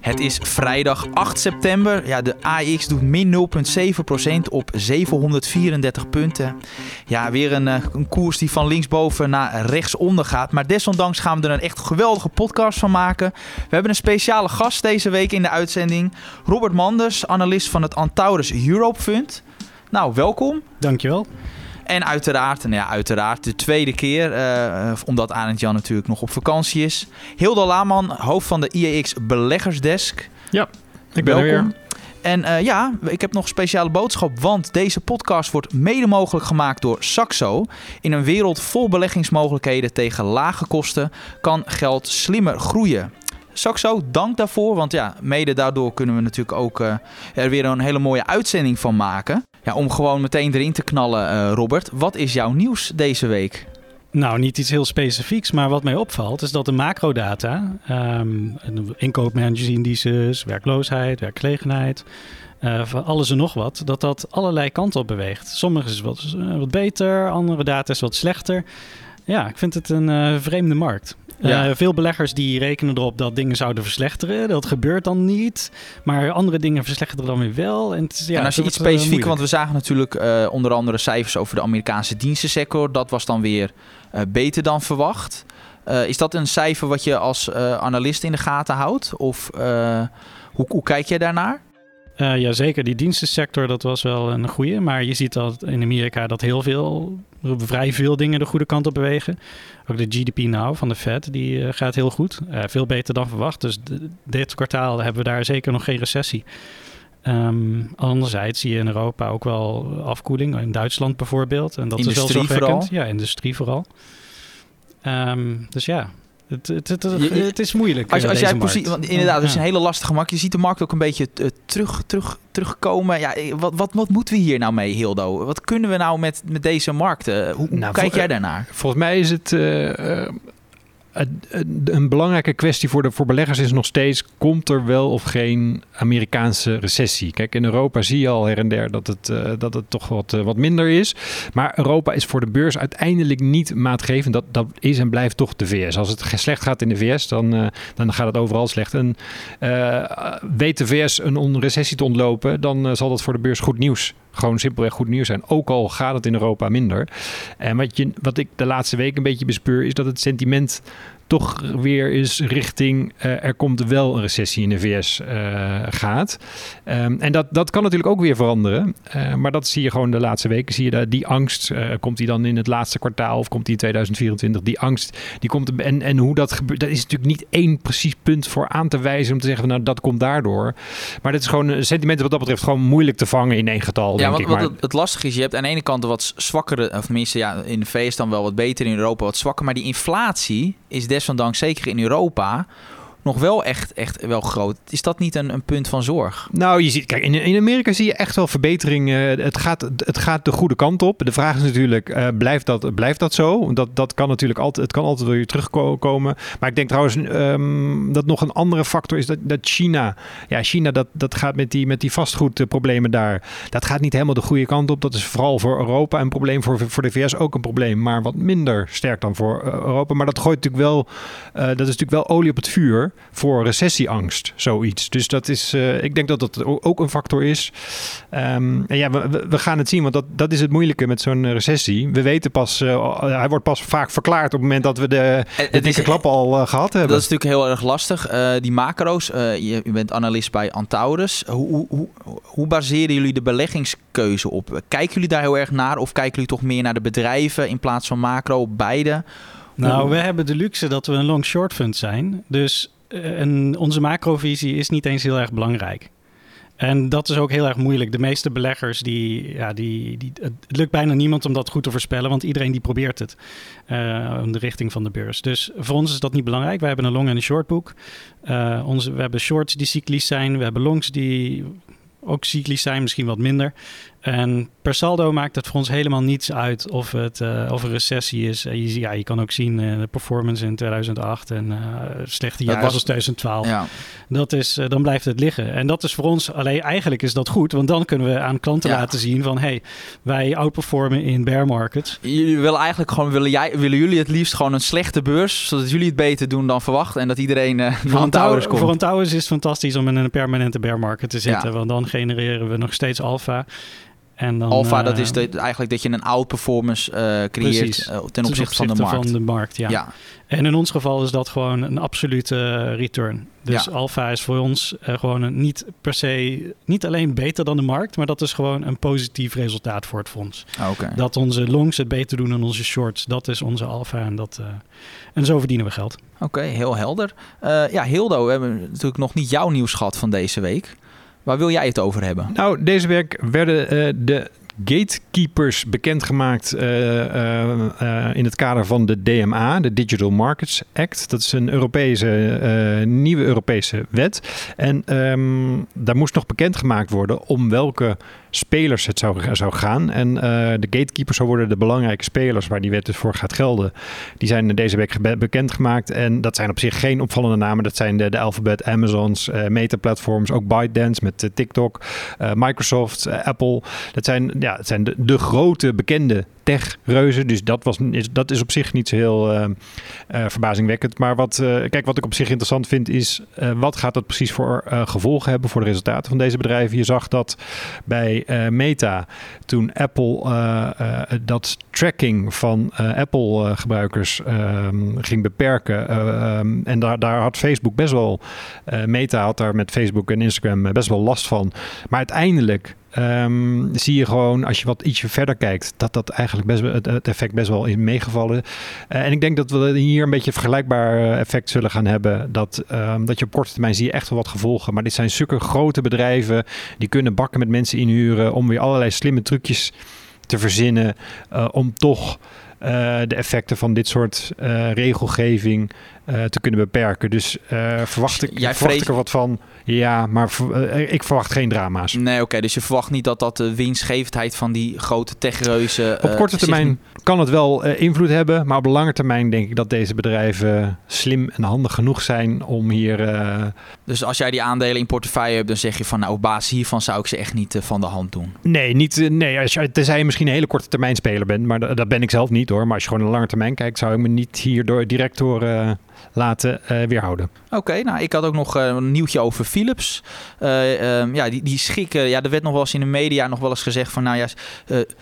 Het is vrijdag 8 september. Ja, de AX doet min 0,7% op 734 punten. Ja, weer een, eh, een, koers die van linksboven naar rechtsonder gaat. Maar desondanks gaan we er een echt geweldige podcast van maken. We hebben een speciale gast deze week in de uitzending. Robert Manders, analist van het Antaurus Europe Fund. Nou, welkom. Dankjewel. En uiteraard, nou ja, uiteraard de tweede keer, uh, omdat Arend Jan natuurlijk nog op vakantie is. Hilda Laaman, hoofd van de IEX Beleggersdesk. Ja, ik ben Welkom. er weer. En uh, ja, ik heb nog een speciale boodschap, want deze podcast wordt mede mogelijk gemaakt door Saxo. In een wereld vol beleggingsmogelijkheden tegen lage kosten kan geld slimmer groeien. Saxo, dank daarvoor, want ja, mede daardoor kunnen we natuurlijk ook uh, er weer een hele mooie uitzending van maken. Ja, om gewoon meteen erin te knallen, uh, Robert. Wat is jouw nieuws deze week? Nou, niet iets heel specifieks, maar wat mij opvalt is dat de macrodata, um, inkoopmanagersindices, werkloosheid, werkgelegenheid, uh, van alles en nog wat, dat dat allerlei kanten op beweegt. Sommige is wat, uh, wat beter, andere data is wat slechter. Ja, ik vind het een uh, vreemde markt. Ja. Uh, veel beleggers die rekenen erop dat dingen zouden verslechteren. Dat gebeurt dan niet. Maar andere dingen verslechteren dan weer wel. En, ja, en als je iets eh, specifiek, want we zagen natuurlijk uh, onder andere cijfers over de Amerikaanse dienstensector. Dat was dan weer uh, beter dan verwacht. is dat een cijfer wat je als analist in de gaten houdt? Of hoe, hoe kijk jij daarnaar? Uh, ja, zeker. Die dienstensector, dat was wel een goede. Maar je ziet dat in Amerika dat heel veel, vrij veel dingen de goede kant op bewegen. Ook de GDP nou van de Fed, die uh, gaat heel goed. Uh, veel beter dan verwacht. Dus dit kwartaal hebben we daar zeker nog geen recessie. Um, anderzijds zie je in Europa ook wel afkoeling. In Duitsland bijvoorbeeld. En dat industrie is wel vooral? Ja, industrie vooral. Um, dus ja, het, het, het, het, is moeilijk. Als, als jij want inderdaad, het is een hele lastige markt. Je ziet de markt ook een beetje uh, terug, terug, terugkomen. Ja, eh, wat, wat, wat moeten we hier nou mee, Hildo? Wat kunnen we nou met, met deze markten? Hoe, nou, kijk jij daarnaar? Volgens mij is het uh, een belangrijke kwestie voor, de, voor beleggers is nog steeds: komt er wel of geen Amerikaanse recessie? Kijk, in Europa zie je al her en der dat het, uh, dat het toch wat, uh, wat minder is. Maar Europa is voor de beurs uiteindelijk niet maatgevend. Dat, dat is en blijft toch de VS. Als het slecht gaat in de VS, dan, uh, dan gaat het overal slecht. En weet de VS een recessie te ontlopen, dan zal dat voor de beurs goed nieuws gewoon simpelweg goed nieuws zijn. Ook al gaat het in Europa minder. En wat, je, wat ik de laatste week een beetje bespeur, is dat het sentiment toch weer eens richting uh, er komt wel een recessie in de VS uh, eh, gaat. Um, en dat, dat kan natuurlijk ook weer veranderen. Uh, maar dat zie je gewoon de laatste weken. Zie je dat die angst, komt die dan in het laatste kwartaal of komt die in 2024? Die angst, die komt. En, en hoe dat gebeurt, dat is natuurlijk niet één precies punt voor aan te wijzen om te zeggen, nou dat komt daardoor. Maar dat is gewoon een sentiment wat dat betreft gewoon moeilijk te vangen in één getal. Ja, denk ik. wat het, het lastige is, je hebt aan de ene kant wat zwakkere, of tenminste ja, in de VS dan wel wat beter, in Europa wat zwakker. Maar die inflatie is des desondanks zeker in Europa nog wel echt, echt wel groot. Is dat niet een, een punt van zorg? Nou, je ziet, kijk, in, Amerika zie je echt wel verbeteringen. het, gaat, het gaat de goede kant op. De vraag is natuurlijk, uh, blijft, dat, blijft dat zo? Dat, dat kan natuurlijk altijd, het kan altijd weer terugkomen. Maar ik denk trouwens um, dat nog een andere factor is dat, dat China, ja, China dat, dat gaat met die, met die vastgoedproblemen daar. Dat gaat niet helemaal de goede kant op. Dat is vooral voor Europa een probleem, voor, voor de VS ook een probleem, maar wat minder sterk dan voor uh, Europa. Maar dat gooit natuurlijk wel, dat is natuurlijk wel olie op het vuur voor recessieangst, zoiets. Dus dat is, uh, ik denk dat dat ook een factor is. Um, en ja, we, we, gaan het zien, want dat, dat is het moeilijke met zo'n recessie. We weten pas, uh, hij wordt pas vaak verklaard op het moment dat we de, de dikke klap al uh, gehad hebben. Dat is natuurlijk heel erg lastig. die macro's, je, je, bent analist bij Antaurus. Hoe, hoe, hoe, hoe baseren jullie de beleggingskeuze op? Kijken jullie daar heel erg naar of kijken jullie toch meer naar de bedrijven in plaats van macro? Beide? Nou, we hebben de luxe dat we een long-short fund zijn. Dus eh, en onze macrovisie is niet eens heel erg belangrijk. En dat is ook heel erg moeilijk. De meeste beleggers, die, ja, die, die, het lukt bijna niemand om dat goed te voorspellen, want iedereen die probeert het uh, de richting van de beurs. Dus voor ons is dat niet belangrijk. We hebben een long en een short boek. Onze, we hebben shorts die cyclisch zijn, we hebben longs die ook cyclisch zijn, misschien wat minder. En per saldo maakt het voor ons helemaal niets uit of het uh, of een recessie is. Uh, je, ja, je kan ook zien uh, de performance in 2008 en slechte jaren zoals 2012. Ja. Dat is, dan blijft het liggen. En dat is voor ons, alleen eigenlijk is dat goed, want dan kunnen we aan klanten ja. laten zien van hey, wij outperformen in bear markets. Jullie willen eigenlijk gewoon, willen, jij, willen jullie het liefst gewoon een slechte beurs, zodat jullie het beter doen dan verwacht en dat iedereen uh, voor een towers komt? Voor een towers is het fantastisch om in een permanente bear market te zitten, want dan genereren we nog steeds alfa. En dan, Alpha, dat is eh, de, eigenlijk dat je een outperformance uh, creëert uh, ten opzichte van de markt. Van de markt ja. ja. En in ons geval is dat gewoon een absolute return. Dus ja. Alpha is voor ons gewoon een, niet per se, niet alleen beter dan de markt, maar dat is gewoon een positief resultaat voor het fonds. Ah, okay. Dat onze longs het beter doen dan onze shorts, dat is onze Alpha en, dat, en zo verdienen we geld. Oké, heel helder. ja, Hildo, we hebben natuurlijk nog niet jouw nieuws gehad van deze week. Waar wil jij het over hebben? Nou, deze week werden uh, de gatekeepers bekendgemaakt uh, uh, in het kader van de DMA, de Digital Markets Act. Dat is een Europese, nieuwe Europese wet. En um, daar moest nog bekendgemaakt worden om welke spelers het zou, zou gaan. En de gatekeepers zou worden de belangrijke spelers waar die wet dus voor gaat gelden. Die zijn deze week bekendgemaakt. En dat zijn op zich geen opvallende namen. Dat zijn de, de Alphabet, Amazons, Meta-platforms, ook ByteDance met TikTok, Microsoft, Apple. Dat zijn ja, het zijn de, de grote bekende tech-reuzen. Dus dat, was, is, dat is op zich niet zo heel uh, uh, verbazingwekkend. Maar wat, uh, kijk, wat ik op zich interessant vind is... wat gaat dat precies voor gevolgen hebben voor de resultaten van deze bedrijven? Je zag dat bij Meta, toen Apple dat tracking van Apple-gebruikers ehm, ging beperken... Ehm, en daar, daar had Facebook best wel... Meta had daar met Facebook en Instagram best wel last van. Maar uiteindelijk Um, zie je gewoon, als je wat ietsje verder kijkt, dat dat eigenlijk best het, het effect best wel is meegevallen. Uh, en ik denk dat we hier een beetje een vergelijkbaar eh, effect zullen gaan hebben. Dat, um, dat je op korte termijn zie je echt wel wat gevolgen. Maar dit zijn zulke grote bedrijven, die kunnen bakken met mensen inhuren om weer allerlei slimme trucjes te verzinnen. Uh, om toch de effecten van dit soort regelgeving te kunnen beperken. Dus verwacht, ik, Jij verwacht ik er wat van. Ja, maar eh, ik verwacht geen drama's. Nee, oké. dus je verwacht niet dat dat de winstgevendheid van die grote techreuzen... Op korte eh, termijn kan het wel uh, invloed hebben. Maar op lange termijn denk ik dat deze bedrijven slim en handig genoeg zijn om hier... Dus als jij die aandelen in portefeuille hebt, dan zeg je van... nou, op basis hiervan zou ik ze echt niet van de hand doen. Nee, niet, nee als je, tenzij je misschien een hele korte termijn speler bent. Maar dat ben ik zelf niet hoor. Maar als je gewoon een lange termijn kijkt, zou ik me niet hier door, direct door laten uh, weerhouden. Oké, nou ik had ook nog uh, een nieuwtje over Philips. Uh, um, ja, die, die schikken, ja, er werd nog wel eens in de media nog wel eens gezegd van, nou ja,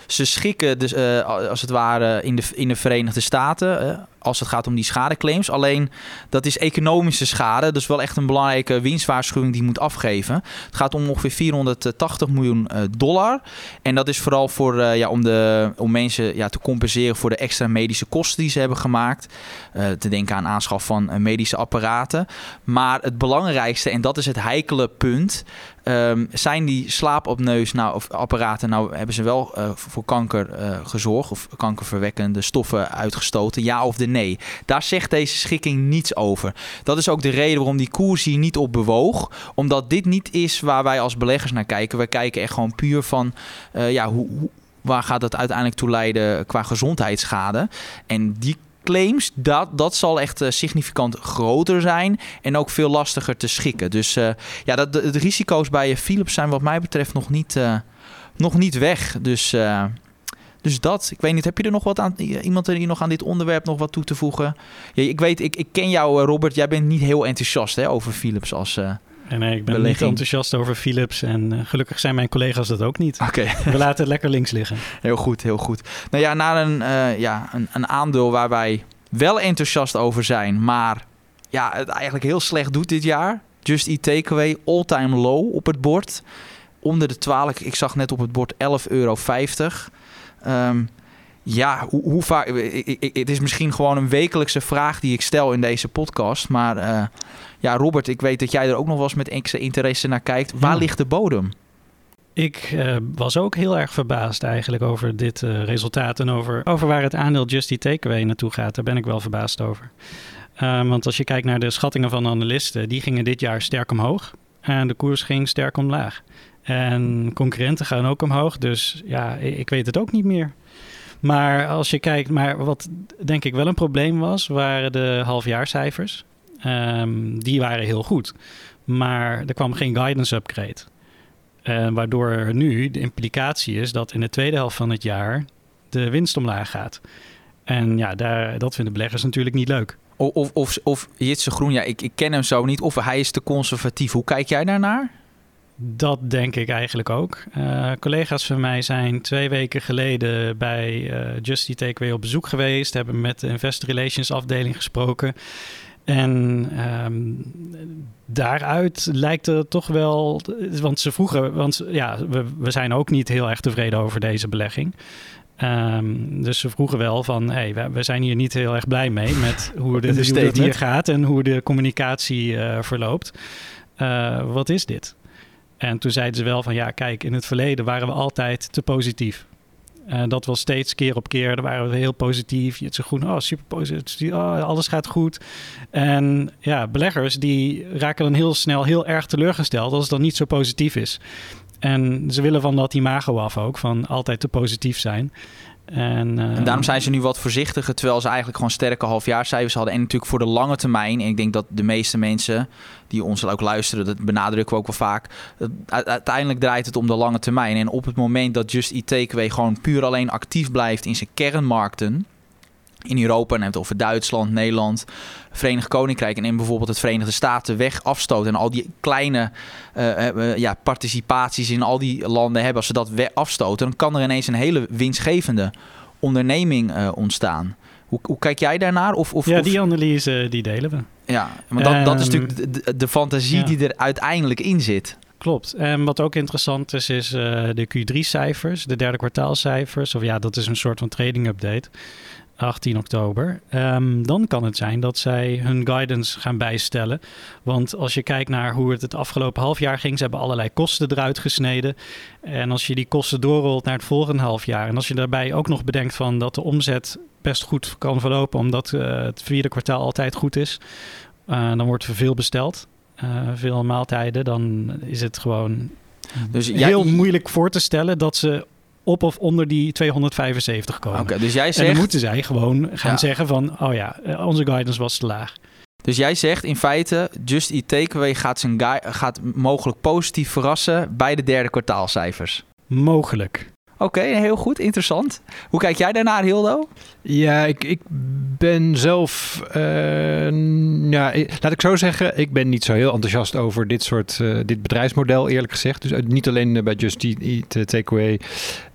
ze schikken dus, als het ware in de, in de Verenigde Staten als het gaat om die schadeclaims. Alleen dat is economische schade. Dus wel echt een belangrijke winstwaarschuwing die moet afgeven. Het gaat om ongeveer 480 miljoen uh, dollar. En dat is vooral voor, uh, ja, om, de, om mensen ja, te compenseren voor de extra medische kosten die ze hebben gemaakt. Uh, te denken aan aanschaf van medische apparaten. Maar het belangrijkste, en dat is het heikele punt. Um, zijn die slaapopneus nou, of apparaten, nou hebben ze wel uh, voor kanker uh, gezorgd of kankerverwekkende stoffen uitgestoten, ja of de nee? Daar zegt deze schikking niets over. Dat is ook de reden waarom die koers hier niet op bewoog, omdat dit niet is waar wij als beleggers naar kijken. Wij kijken echt gewoon puur van, uh, ja, hoe, waar gaat dat uiteindelijk toe leiden qua gezondheidsschade? En die claims, dat, dat zal echt uh, significant groter zijn en ook veel lastiger te schikken. Dus uh, ja, dat, de, risico's bij Philips zijn wat mij betreft nog niet, nog niet weg. Dus, dus dat, ik weet niet, heb je er nog wat aan, iemand er hier nog aan dit onderwerp nog wat toe te voegen? Ja, ik weet, ik, ik ken jou Robert, jij bent niet heel enthousiast hè, over Philips als... nee, ik ben niet enthousiast over Philips. En uh, gelukkig zijn mijn collega's dat ook niet. Oké. We laten het lekker links liggen. Heel goed, heel goed. Nou ja, naar een, uh, ja, een, een, aandeel waar wij wel enthousiast over zijn, maar ja, het eigenlijk heel slecht doet dit jaar. Just Eat Takeaway, all-time low op het bord. Onder de 12, ik zag net op het bord 11,50 euro. Um, ja, hoe, hoe vaak. Het is misschien gewoon een wekelijkse vraag die ik stel in deze podcast. Maar uh, ja, Robert, ik weet dat jij er ook nog wel eens met extra interesse naar kijkt. Waar ligt de bodem? Ik uh, was ook heel erg verbaasd eigenlijk over dit uh, resultaat en over, over waar het aandeel Justy Takeaway naartoe gaat. Daar ben ik wel verbaasd over. Uh, want als je kijkt naar de schattingen van analisten, die gingen dit jaar sterk omhoog en de koers ging sterk omlaag. En concurrenten gaan ook omhoog. Dus ja, ik weet het ook niet meer. Maar als je kijkt, maar wat denk ik wel een probleem was, waren de halfjaarcijfers. Um, die waren heel goed. Maar er kwam geen guidance upgrade. Uh, waardoor nu de implicatie is dat in de tweede helft van het jaar de winst omlaag gaat. En ja, daar, dat vinden beleggers natuurlijk niet leuk. Of, of, of Jitse Groen, ja, ik, ik ken hem zo niet. Of hij is te conservatief. Hoe kijk jij daarnaar? Dat denk ik eigenlijk ook. Uh, collega's van mij zijn twee weken geleden bij uh, Justy Takeaway op bezoek geweest. Hebben met de Investor Relations afdeling gesproken. En um, daaruit lijkt er toch wel. Want ze vroegen. Want ja, we, we zijn ook niet heel erg tevreden over deze belegging. Um, dus ze vroegen wel van, hey, we, we, zijn hier niet heel erg blij mee met hoe, de, de hoe het hier gaat en hoe de communicatie uh, verloopt. Uh, wat is dit? En toen zeiden ze wel van, ja, kijk, in het verleden waren we altijd te positief. Uh, dat was steeds keer op keer. Daar waren we heel positief. Je zo groen, oh super positief. Oh, alles gaat goed. En ja, beleggers die raken dan heel snel heel erg teleurgesteld als het dan niet zo positief is. En ze willen van dat imago af ook, van altijd te positief zijn. En, uh, en, daarom zijn ze nu wat voorzichtiger, terwijl ze eigenlijk gewoon sterke halfjaarcijfers hadden. En natuurlijk voor de lange termijn. En ik denk dat de meeste mensen die ons ook luisteren, dat benadrukken we ook wel vaak. Uiteindelijk draait het om de lange termijn. En op het moment dat Just Takeaway gewoon puur alleen actief blijft in zijn kernmarkten in Europa, en het over Duitsland, Nederland, Verenigd Koninkrijk en in bijvoorbeeld het Verenigde Staten weg afstoot en al die kleine uh, ja, participaties in al die landen hebben, als ze dat afstoten, dan kan er ineens een hele winstgevende onderneming uh, ontstaan. Hoe, hoe, kijk jij daarnaar? Of, of, ja, die analyse die delen we. Ja, maar dat, dat is ehm, natuurlijk de, de fantasie die er uiteindelijk in zit. Klopt. En wat ook interessant is, is de Q3-cijfers, de derde kwartaalcijfers. Of ja, dat is een soort van trading update. 18 oktober. Um, dan kan het zijn dat zij hun guidance gaan bijstellen. Want als je kijkt naar hoe het het afgelopen half jaar ging, ze hebben allerlei kosten eruit gesneden. En als je die kosten doorrolt naar het volgende half jaar. En als je daarbij ook nog bedenkt van dat de omzet best goed kan verlopen, omdat uh, het vierde kwartaal altijd goed is. Uh, dan wordt er veel besteld. Uh, veel maaltijden. Dan is het gewoon dus heel moeilijk voor te stellen dat ze op of onder die 275 komen. Oké, dus jij zegt... En dan moeten zij gewoon gaan zeggen van... oh ja, eh, onze guidance was te laag. Dus jij zegt in feite, Just Eat Takeaway gaat, zijn gaat mogelijk positief verrassen bij de derde kwartaalcijfers. Mogelijk. Oké, heel goed, interessant. Hoe kijk jij daarnaar, Hildo? Ja, ik, ik ben zelf, uh, ja, laat ik zo zeggen, ik ben niet zo heel enthousiast over dit soort, uh, dit bedrijfsmodel, eerlijk gezegd. Dus niet alleen bij Just Eat Takeaway.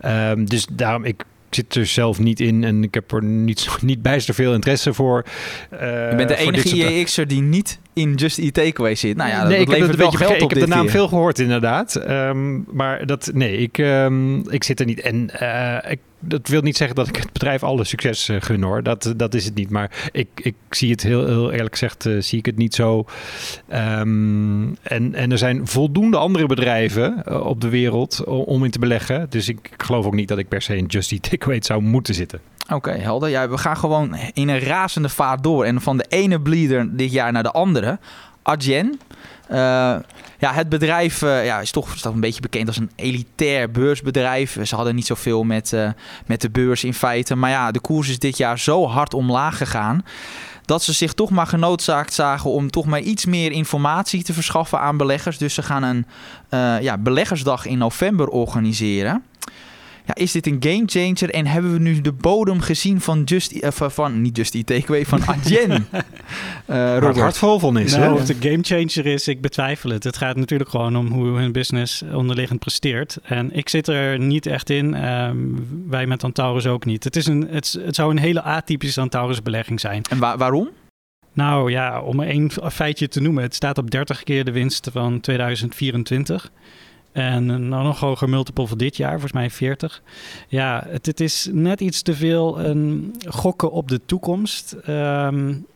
Um, dus daarom, ik zit er zelf niet in en ik heb er niet, niet bijster veel interesse voor. Uh, je bent de enige IEX'er die niet in Just Eat Takeaway zit. Nou ja, nee, ik heb, wel geld ik heb de naam veel gehoord inderdaad. Um, maar dat, nee, ik, um, ik zit er niet. En uh, ik dat wil niet zeggen dat ik het bedrijf alle succes uh, gun hoor. Dat, dat is het niet. Maar ik, ik zie het heel, heel eerlijk gezegd, uh, zie ik het niet zo. Um, en, en er zijn voldoende andere bedrijven uh, op de wereld om in te beleggen. Dus ik, geloof ook niet dat ik per se in Just Eat Takeaway zou moeten zitten. Oké, helder. Ja, we gaan gewoon in een razende vaart door. En van de ene bleeder dit jaar naar de andere. Adyen. Uh, ja, het bedrijf uh, ja, is toch een beetje bekend als een elitair beursbedrijf. Ze hadden niet zoveel met, uh, met de beurs in feite. Maar ja, de koers is dit jaar zo hard omlaag gegaan. Dat ze zich toch maar genoodzaakt zagen om toch maar iets meer informatie te verschaffen aan beleggers. Dus ze gaan een ja, beleggersdag in november organiseren ja, is dit een game changer en hebben we nu de bodem gezien van Just uh, van niet Just Eat Takeaway van Adyen? uh, Robert hartvol is. Nou, of het een game changer is, ik betwijfel het. Het gaat natuurlijk gewoon om hoe hun business onderliggend presteert. En ik zit er niet echt in. Um, wij met Antaurus ook niet. Het, is een, het, het zou een hele atypische Antaurus belegging zijn. En wa waarom? Nou ja, om één feitje te noemen. Het staat op 30 keer de winst van 2024. En een nog hoger multiple voor dit jaar, volgens mij 40. Ja, het, het is net iets te veel een gokken op de toekomst. Um,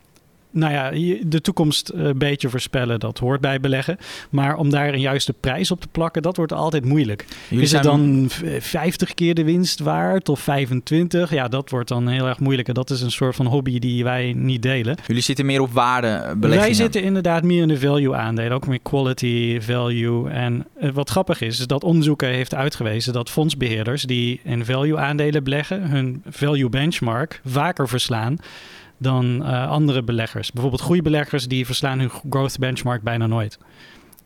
nou ja, de toekomst eh, een beetje voorspellen, dat hoort bij beleggen. Maar om daar een juiste prijs op te plakken, dat wordt altijd moeilijk. Jullie is het dan v- 50 keer de winst waard of 25? Ja, dat wordt dan heel erg moeilijk. En dat is een soort van hobby die wij niet delen. Jullie zitten meer op waardebeleggingen. Wij zitten inderdaad meer in de value aandelen, ook meer quality, value. En eh, wat grappig is, is dat onderzoeken heeft uitgewezen dat fondsbeheerders die in value aandelen beleggen, hun value benchmark vaker verslaan dan eh, andere beleggers. Bijvoorbeeld groeibeleggers die verslaan hun growth benchmark bijna nooit.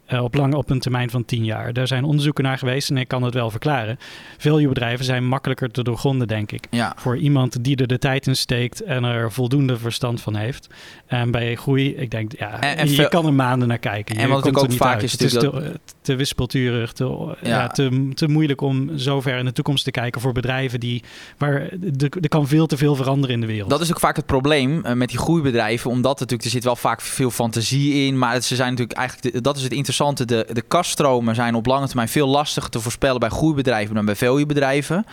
Eh, op, lang, op een termijn van 10 jaar. Daar zijn onderzoeken naar geweest en ik kan het wel verklaren. Value bedrijven zijn makkelijker te doorgronden, denk ik Ja, voor iemand die er de tijd in steekt en er voldoende verstand van heeft. En bij groei, ik denk, ja, En- en je veel- kan er maanden naar kijken. En Je wat komt ook vaak uit. is het is te, te wispelturig, te, Ja. ja. te, te moeilijk om zo ver in de toekomst te kijken voor bedrijven die, waar er, kan veel te veel veranderen in de wereld. dat is ook vaak het probleem eh, met die groeibedrijven. Omdat er natuurlijk, er zit wel vaak veel fantasie in. Maar ze zijn natuurlijk eigenlijk, de- dat is het interessante. De, de kaststromen zijn op lange termijn veel lastiger te voorspellen bij groeibedrijven dan bij valuebedrijven.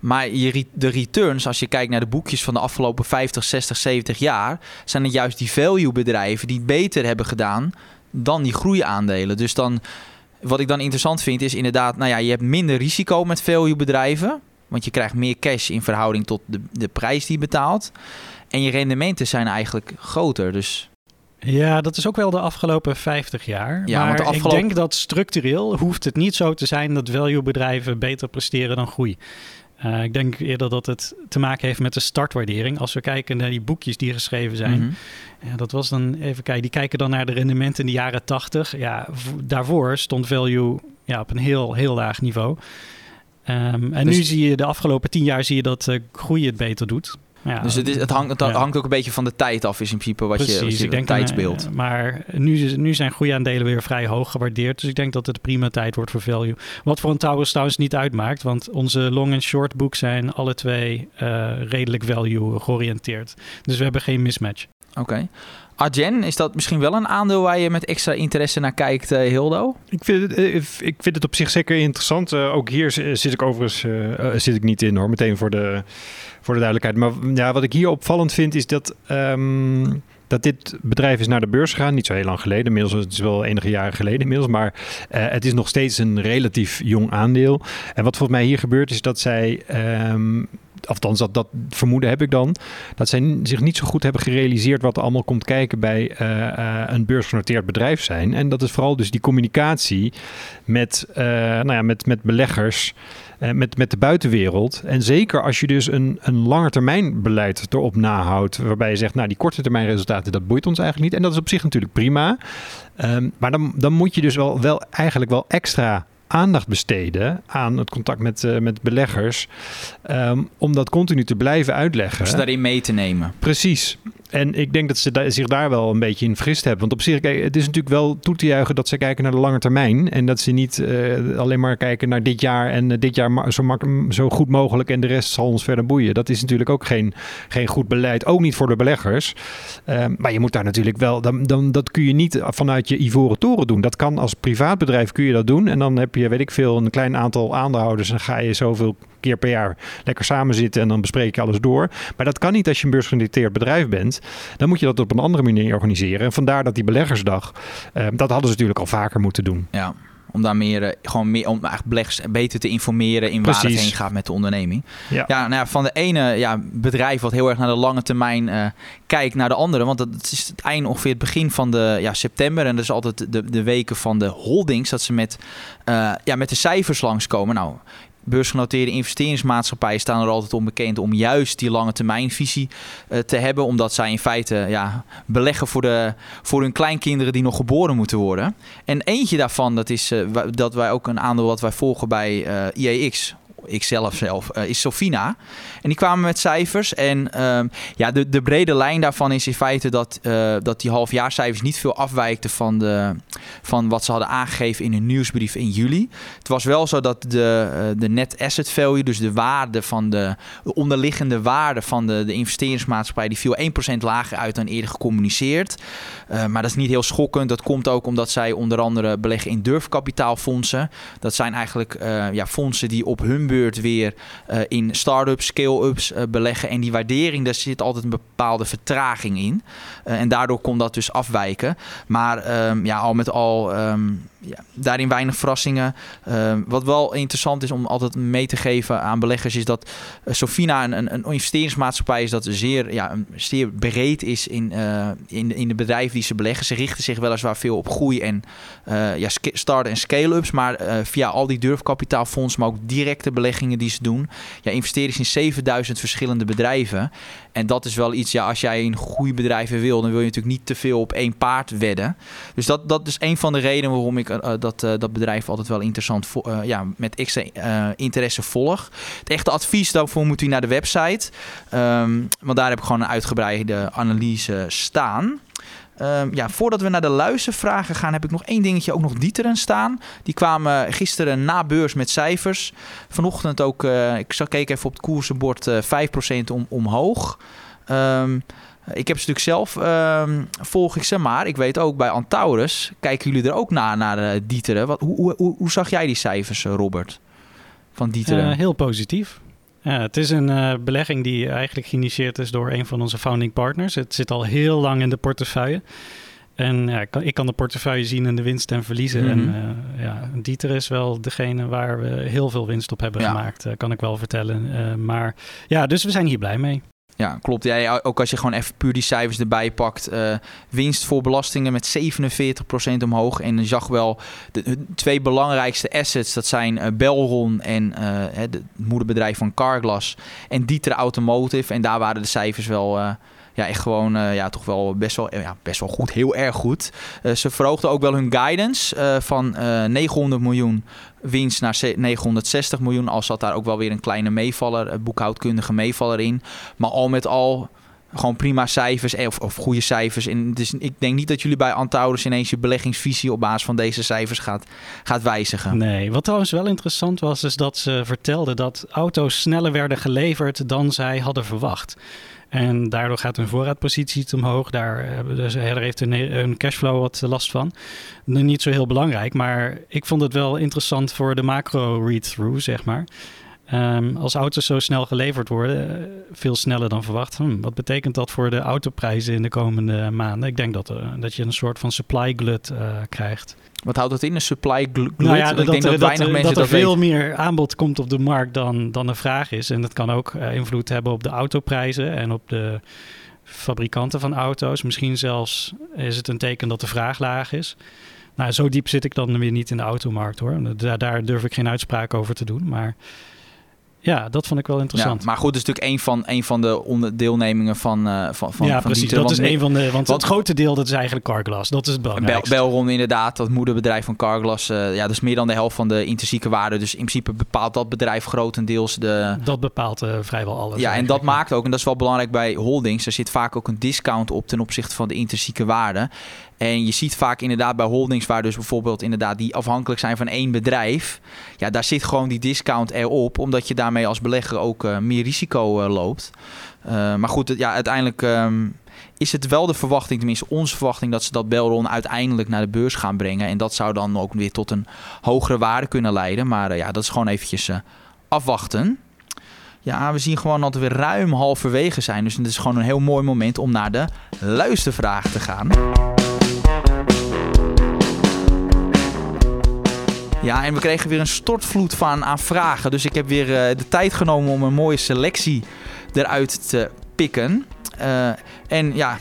Maar je, de returns, als je kijkt naar de boekjes van de afgelopen 50, 60, 70 jaar, zijn het juist die value-bedrijven die beter hebben gedaan dan die groeiaandelen. Dus dan, wat ik dan interessant vind, is inderdaad, nou ja, je hebt minder risico met value-bedrijven. Want je krijgt meer cash in verhouding tot de, de prijs die je betaalt. En je rendementen zijn eigenlijk groter. Dus Ja, dat is ook wel de afgelopen 50 jaar. Ja, maar want de afgelopen- ik denk dat structureel hoeft het niet zo te zijn dat value-bedrijven beter presteren dan groei. Eh, ik denk eerder dat het te maken heeft met de startwaardering. Als we kijken naar die boekjes die geschreven zijn, mhm. Ja, dat was dan even kijken. Die kijken dan naar de rendementen in de jaren 80. Ja, daarvoor stond value ja, op een heel, heel laag niveau. Ehm, en Dus- nu zie je de afgelopen tien jaar zie je dat eh, groei het beter doet. Ja, dus het, is, het, hangt, het hangt ook een beetje van de tijd af, is in principe wat je, wat je ik denk tijdsbeeld. eh, maar nu, nu zijn groeiaandelen weer vrij hoog gewaardeerd. Dus ik denk dat het prima tijd wordt voor value. Wat voor een Taurus trouwens niet uitmaakt. Want onze long- en short boek zijn alle twee eh, redelijk value georiënteerd. Dus we hebben geen mismatch. Oké. Argen, is dat misschien wel een aandeel waar je met extra interesse naar kijkt, eh, Hildo? Ik vind, het, eh, ik vind het op zich zeker interessant. Eh, ook hier zit ik overigens zit ik niet in hoor, meteen voor de, voor de duidelijkheid. Maar ja, wat ik hier opvallend vind is dat, ehm, dat dit bedrijf is naar de beurs gegaan. Niet zo heel lang geleden, inmiddels het is wel enige jaren geleden inmiddels. Maar het is nog steeds een relatief jong aandeel. En wat volgens mij hier gebeurt is dat zij... ehm, Althans, dat, dat vermoeden heb ik dan. Dat zij zich niet zo goed hebben gerealiseerd wat er allemaal komt kijken bij eh, eh, een beursgenoteerd bedrijf zijn. En dat is vooral dus die communicatie met, eh, nou ja, met, met beleggers, met, met de buitenwereld. En zeker als je dus een, een beleid erop nahoudt, waarbij je zegt, nou die korte termijn resultaten, dat boeit ons eigenlijk niet. En dat is op zich natuurlijk prima. Ehm, maar dan, dan moet je dus wel, wel eigenlijk wel extra aandacht besteden aan het contact met, eh, met beleggers. ehm, om dat continu te blijven uitleggen. Om ze daarin mee te nemen. Precies. En ik denk dat ze zich daar wel een beetje in vergist hebben. Want op zich, het is natuurlijk wel toe te juichen dat ze kijken naar de lange termijn. En dat ze niet eh, alleen maar kijken naar dit jaar en eh, dit jaar zo, zo goed mogelijk en de rest zal ons verder boeien. Dat is natuurlijk ook geen, geen goed beleid. Ook niet voor de beleggers. Ehm, maar je moet daar natuurlijk wel, dan, dan, dat kun je niet vanuit je ivoren toren doen. Dat kan als privaatbedrijf kun je dat doen. En dan heb je, weet ik veel, een klein aantal aandeelhouders. En ga je zoveel keer per jaar lekker samen zitten en dan bespreek je alles door. Maar dat kan niet als je een beursgenoteerd bedrijf bent. Dan moet je dat op een andere manier organiseren. En vandaar dat die beleggersdag, eh, dat hadden ze natuurlijk al vaker moeten doen. Ja, om daar meer, eh, gewoon meer, om eigenlijk beleggers beter te informeren in waar het heen gaat met de onderneming. Ja. Ja, nou ja, van de ene ja, bedrijf wat heel erg naar de lange termijn eh, kijkt naar de andere. Want dat is het eind ongeveer het begin van de ja, september. En dat is altijd de, de weken van de holdings. Dat ze met, ja, met de cijfers langskomen. Nou, beursgenoteerde investeringsmaatschappijen staan er altijd onbekend om juist die lange termijnvisie eh, te hebben. Omdat zij in feite ja, beleggen voor, de, voor hun kleinkinderen die nog geboren moeten worden. En eentje daarvan, dat is eh, dat wij ook een aandeel wat wij volgen bij eh IEX. Ik zelf zelf, eh, is Sofina. En die kwamen met cijfers. En ehm, ja, de, de brede lijn daarvan is in feite dat, eh, dat die halfjaarcijfers niet veel afwijkten van de, van wat ze hadden aangegeven in hun nieuwsbrief in juli. Het was wel zo dat de, uh, de net asset value, dus de waarde van de, de onderliggende waarde van de, de investeringsmaatschappij, die viel 1% lager uit dan eerder gecommuniceerd. Uh, maar dat is niet heel schokkend. Dat komt ook omdat zij onder andere beleggen in durfkapitaalfondsen. Dat zijn eigenlijk uh, ja, fondsen die op hun beurt weer in start-ups, scale-ups beleggen. En die waardering, daar zit altijd een bepaalde vertraging in. en daardoor kon dat dus afwijken. Maar um, ja, al met al um, ja, daarin weinig verrassingen. Uh, wat wel interessant is om altijd mee te geven aan beleggers, is dat uh, Sofina een, een, een, investeringsmaatschappij is dat zeer, ja, zeer breed is in, uh, in, in de bedrijven die ze beleggen. Ze richten zich weliswaar veel op groei en ja, start- en scale-ups, maar via al die durfkapitaalfondsen, maar ook directe beleggingen die ze doen, ja, investeren ze in 7000 verschillende bedrijven. En dat is wel iets, ja, als jij in goede bedrijven wil, dan wil je natuurlijk niet te veel op één paard wedden. Dus dat, dat is een van de redenen waarom ik uh, dat, uh, dat bedrijf altijd wel interessant uh, ja, met extra interesse volg. Het echte advies daarvoor moet u naar de website. Um, want daar heb ik gewoon een uitgebreide analyse staan. Um, ja, voordat we naar de luistervragen gaan, heb ik nog één dingetje. Ook nog Dieteren staan. Die kwamen gisteren na beurs met cijfers. Vanochtend ook, uh, ik keek even op het koersenbord, uh, 5% om, omhoog. Um, ik heb ze natuurlijk zelf, um, volg ik ze, maar ik weet ook bij Antaurus, kijken jullie er ook naar, naar uh, Dieteren. Wat, hoe, hoe, hoe zag jij die cijfers, uh, Robert, van Dieteren? Uh, heel positief. Ja, het is een uh, belegging die eigenlijk geïnitieerd is door een van onze founding partners. Het zit al heel lang in de portefeuille. En ja, ik, kan, ik kan de portefeuille zien en de winst en verliezen. Mm -hmm. En uh, ja, Dieter is wel degene waar we heel veel winst op hebben ja. gemaakt, uh, kan ik wel vertellen. Maar ja, dus we zijn hier blij mee. Ja, klopt. Ja, ook als je gewoon even puur die cijfers erbij pakt. Uh, winst voor belastingen met 47% omhoog. En je zag wel de, twee belangrijkste assets. Dat zijn uh, Belron en uh, het moederbedrijf van Carglass. En Dieter Automotive. En daar waren de cijfers wel ja, echt gewoon uh, ja, toch wel best wel, ja, best wel goed. Heel erg goed. Uh, ze verhoogden ook wel hun guidance van 900 miljoen winst naar 960 miljoen. Al zat daar ook wel weer een kleine meevaller, boekhoudkundige meevaller in. Maar al met al gewoon prima cijfers of, of goede cijfers. En dus ik denk niet dat jullie bij Antaurus ineens je beleggingsvisie op basis van deze cijfers gaat, gaat wijzigen. Nee, wat trouwens wel interessant was, is dat ze vertelden dat auto's sneller werden geleverd dan zij hadden verwacht. En daardoor gaat hun voorraadpositie omhoog. Daar, dus daar heeft een, cashflow wat last van. Niet zo heel belangrijk, maar ik vond het wel interessant voor de macro read-through, zeg maar. Um, als auto's zo snel geleverd worden, veel sneller dan verwacht. Hm, wat betekent dat voor de autoprijzen in de komende maanden? Ik denk dat, dat je een soort van supply glut krijgt. Wat houdt dat in, een supply glut? Nou ja, ik dat, denk dat, dat, weinig dat, mensen dat er dat veel weten. meer aanbod komt op de markt dan, dan er vraag is. En dat kan ook uh, invloed hebben op de autoprijzen en op de fabrikanten van auto's. Misschien zelfs is het een teken dat de vraag laag is. Nou, zo diep zit ik dan weer niet in de automarkt hoor. Daar, daar durf ik geen uitspraak over te doen. Maar ja, dat vond ik wel interessant. Ja, maar goed, dat is natuurlijk een van, een van de onderdeelnemingen van, uh, van, van Ja, van precies. Dat is een van de. Want het grote deel dat is eigenlijk Carglass. Dat is het Bel, belangrijkste. Belron inderdaad, dat moederbedrijf van Carglass. eh, ja, dat is meer dan de helft van de intrinsieke waarde. Dus in principe bepaalt dat bedrijf grotendeels de... Dat bepaalt eh, vrijwel alles. Ja, en dat maakt ook, en dat is wel belangrijk bij holdings, er zit vaak ook een discount op ten opzichte van de intrinsieke waarde. En je ziet vaak inderdaad bij holdings, waar dus bijvoorbeeld inderdaad die afhankelijk zijn van één bedrijf. Ja, daar zit gewoon die discount erop, omdat je daarmee als belegger ook eh, meer risico eh, loopt. Eh, maar goed, ja, uiteindelijk ehm, is het wel de verwachting, tenminste onze verwachting, dat ze dat Belron uiteindelijk naar de beurs gaan brengen. En dat zou dan ook weer tot een hogere waarde kunnen leiden. Maar ja, dat is gewoon eventjes afwachten. Ja, we zien gewoon dat we ruim halverwege zijn. Dus het is gewoon een heel mooi moment om naar de luistervraag te gaan. Ja, en we kregen weer een stortvloed van aan vragen. Dus ik heb weer eh, de tijd genomen om een mooie selectie eruit te pikken. Eh, en ja,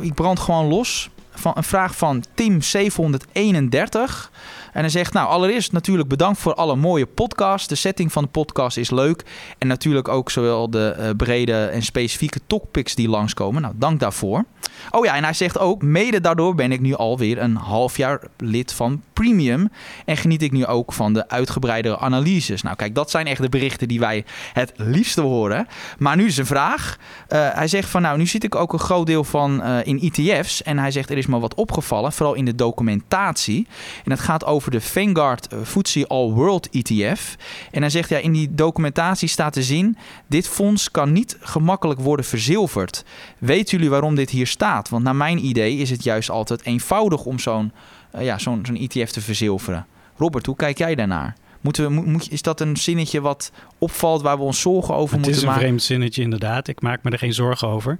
ik brand gewoon los. Van een vraag van Tim731. En hij zegt, nou allereerst natuurlijk bedankt voor alle mooie podcasts. De setting van de podcast is leuk. En natuurlijk ook zowel de eh, brede en specifieke topics die langskomen. Nou, dank daarvoor. Oh ja, en hij zegt ook, mede daardoor ben ik nu alweer een half jaar lid van Premium. En geniet ik nu ook van de uitgebreidere analyses. Nou kijk, dat zijn echt de berichten die wij het liefste horen. Maar nu is een vraag. Uh, hij zegt van nou, nu zit ik ook een groot deel van uh, in ETF's. En hij zegt er is me wat opgevallen, vooral in de documentatie. En het gaat over de Vanguard FTSE All World ETF. En hij zegt ja, in die documentatie staat te zien... dit fonds kan niet gemakkelijk worden verzilverd. Weten jullie waarom dit hier staat? Want naar mijn idee is het juist altijd eenvoudig om zo'n uh, ja, zo'n zo'n ETF te verzilveren. Robert, hoe kijk jij daarnaar? Moeten we, moet, is dat een zinnetje wat opvalt waar we ons zorgen over het moeten maken? Het is een vreemd zinnetje inderdaad. Ik maak me er geen zorgen over.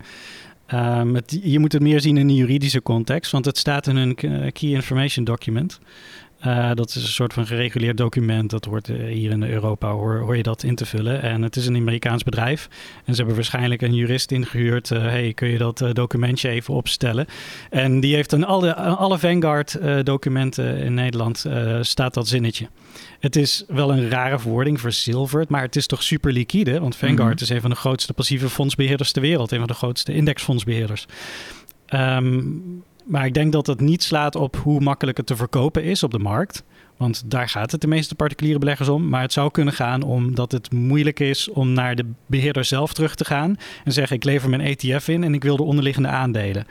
Um, het, je moet het meer zien in een juridische context, want het staat in een Key Information Document. Uh, dat is een soort van gereguleerd document. Dat wordt uh, hier in Europa hoor, hoor, je dat in te vullen. En het is een Amerikaans bedrijf. En ze hebben waarschijnlijk een jurist ingehuurd. Uh, hey, kun je dat documentje even opstellen? En die heeft in alle, alle Vanguard documenten in Nederland staat dat zinnetje. Het is wel een rare verwoording, verzilverd, maar het is toch super liquide. Want Vanguard mm -hmm. is een van de grootste passieve fondsbeheerders ter wereld. Een van de grootste indexfondsbeheerders. Um, maar ik denk dat het niet slaat op hoe makkelijk het te verkopen is op de markt. Want daar gaat het de meeste particuliere beleggers om. Maar het zou kunnen gaan omdat het moeilijk is om naar de beheerder zelf terug te gaan. En zeggen: Ik lever mijn ETF in en ik wil de onderliggende aandelen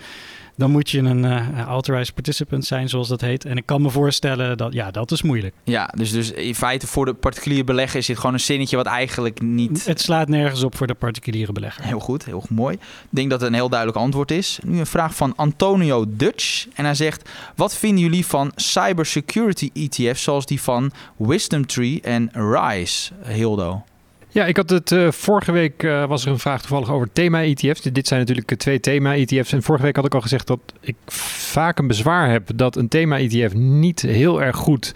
dan moet je een uh, authorized participant zijn, zoals dat heet. En ik kan me voorstellen dat, ja, dat is moeilijk. Ja, dus, dus in feite voor de particuliere belegger is dit gewoon een zinnetje wat eigenlijk niet... Het slaat nergens op voor de particuliere belegger. Heel goed, heel mooi. Ik denk dat het een heel duidelijk antwoord is. Nu een vraag van Antonio Dutch. En hij zegt, wat vinden jullie van cybersecurity ETF's zoals die van Wisdom Tree en Rise, Hildo? Ja, ik had het uh, vorige week uh, was er een vraag toevallig over thema-ETF's. Dit zijn natuurlijk twee thema-ETF's. En vorige week had ik al gezegd dat ik vaak een bezwaar heb dat een thema-ETF niet heel erg goed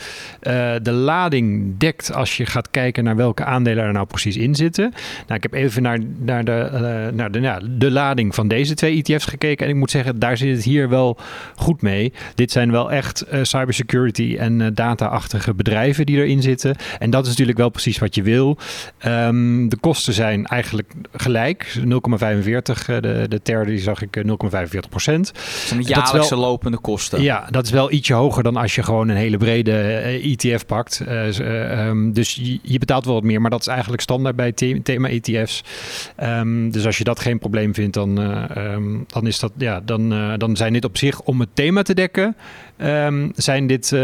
de lading dekt als je gaat kijken naar welke aandelen er nou precies in zitten. Nou, ik heb even naar, naar, de, de, de lading van deze twee ETF's gekeken. En ik moet zeggen, daar zit het hier wel goed mee. Dit zijn wel echt cybersecurity en data-achtige bedrijven die erin zitten. En dat is natuurlijk wel precies wat je wil. Um, de kosten zijn eigenlijk gelijk. 0,45. De, de derde die zag ik 0,45 procent. Dat zijn jaarlijkse wel, lopende kosten. Ja, dat is wel ietsje hoger dan als je gewoon een hele brede ETF pakt. Uh, um, dus je, je, betaalt wel wat meer, maar dat is eigenlijk standaard bij the thema ETF's. Um, dus als je dat geen probleem vindt, dan, uh, dan, is dat, ja, dan, uh, dan zijn dit op zich om het thema te dekken. zijn dit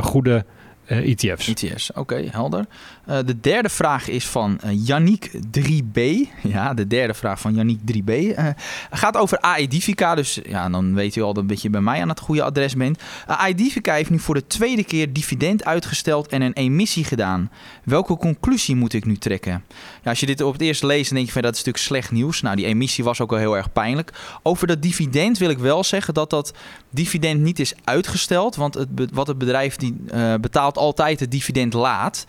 goede uh, ETF's. ETF's, oké, okay, helder. Uh, de derde vraag is van uh, Yannick 3B. Ja, de derde vraag van Yannick 3B. Uh, gaat over Aedifica. Dus ja, dan weet u al dat je bij mij aan het goede adres bent. Aedifica heeft nu voor de tweede keer dividend uitgesteld en een emissie gedaan. Welke conclusie moet ik nu trekken? Als je dit op het eerst leest, dan denk je van dat is natuurlijk slecht nieuws. Nou, die emissie was ook al heel erg pijnlijk. Over dat dividend wil ik wel zeggen dat dat dividend niet is uitgesteld. Want het, wat het bedrijf die, betaalt altijd het dividend laat.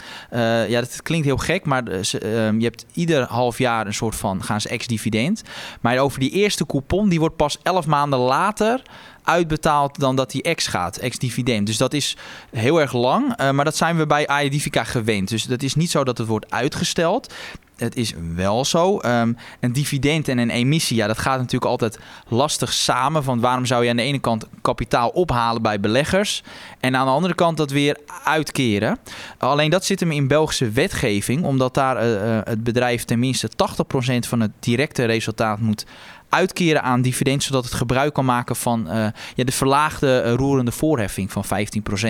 Uh, ja, dat klinkt heel gek, maar ze, uh, je hebt ieder half jaar een soort van gaan ze ex-dividend. Maar over die eerste coupon, die wordt pas elf maanden later uitbetaald dan dat die ex gaat, ex-dividend. Dus dat is heel erg lang, uh, maar dat zijn we bij Aedifica gewend. Dus dat is niet zo dat het wordt uitgesteld het is wel zo. Um, een dividend en een emissie, ja, dat gaat natuurlijk altijd lastig samen. Want waarom zou je aan de ene kant kapitaal ophalen bij beleggers en aan de andere kant dat weer uitkeren? Alleen dat zit hem in Belgische wetgeving, omdat daar uh, het bedrijf tenminste 80% van het directe resultaat moet uitkeren aan dividend, zodat het gebruik kan maken van uh, ja, de verlaagde roerende voorheffing van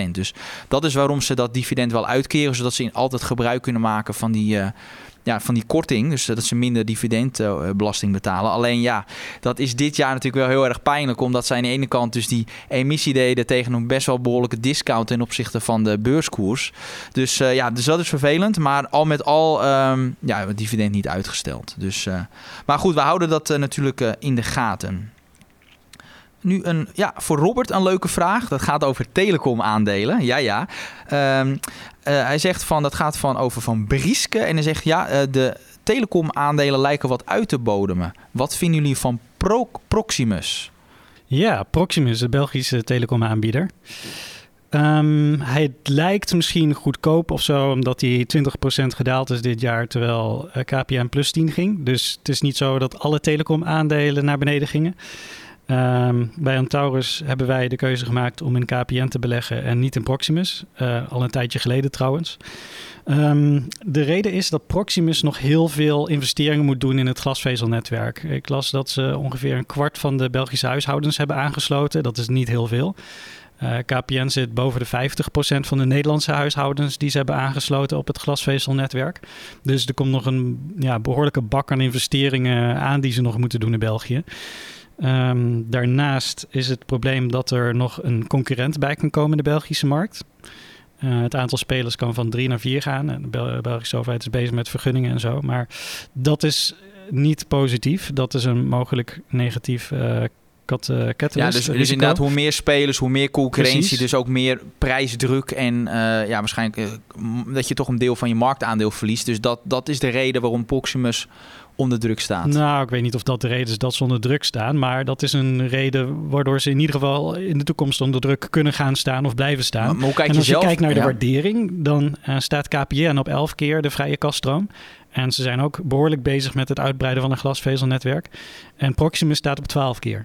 15%. Dus dat is waarom ze dat dividend wel uitkeren, zodat ze altijd gebruik kunnen maken van die, ja, van die korting. Dus dat ze minder dividendbelasting betalen. Alleen ja, dat is dit jaar natuurlijk wel heel erg pijnlijk. Omdat zij aan de ene kant dus die emissie deden tegen een best wel behoorlijke discount ten opzichte van de beurskoers. Dus uh, ja, dus dat is vervelend. Maar al met al, um, ja, het dividend niet uitgesteld. Dus, uh, maar goed, we houden dat uh, natuurlijk in de gaten. Nu een, ja, voor Robert een leuke vraag. Dat gaat over telecom aandelen. Ja, ja. Um, uh, hij zegt van, dat gaat van over van Brieske. En hij zegt, ja, uh, de telecom aandelen lijken wat uit te bodemen. Wat vinden jullie van Pro Proximus? Ja, Proximus, de Belgische telecom aanbieder. Um, hij lijkt misschien goedkoop of zo, omdat hij 20% gedaald is dit jaar, terwijl KPN plus 10 ging. Dus het is niet zo dat alle telecom aandelen naar beneden gingen. Ehm, bij Antaurus hebben wij de keuze gemaakt om in KPN te beleggen en niet in Proximus. Uh, al een tijdje geleden trouwens. Um, de reden is dat Proximus nog heel veel investeringen moet doen in het glasvezelnetwerk. Ik las dat ze ongeveer een kwart van de Belgische huishoudens hebben aangesloten. Dat is niet heel veel. Uh, KPN zit boven de 50% van de Nederlandse huishoudens die ze hebben aangesloten op het glasvezelnetwerk. Dus er komt nog een ja, behoorlijke bak aan investeringen aan die ze nog moeten doen in België. Um, daarnaast is het probleem dat er nog een concurrent bij kan komen in de Belgische markt. Uh, het aantal spelers kan van drie naar vier gaan. En de Belgische overheid is bezig met vergunningen en zo. Maar dat is niet positief. Dat is een mogelijk negatief uh, kat, uh, Ja, dus, dus, inderdaad, hoe meer spelers, hoe meer concurrentie, Precies. dus ook meer prijsdruk en uh, ja, waarschijnlijk uh, dat je toch een deel van je marktaandeel verliest. Dus dat, dat is de reden waarom Proximus onder druk staat. Nou, ik weet niet of dat de reden is dat ze onder druk staan, maar dat is een reden waardoor ze in ieder geval in de toekomst onder druk kunnen gaan staan of blijven staan. Maar, maar hoe kijk en als je, kijkt naar de Ja. waardering, dan staat KPN op 11 keer de vrije kaststroom. En ze zijn ook behoorlijk bezig met het uitbreiden van een glasvezelnetwerk. En Proximus staat op 12 keer.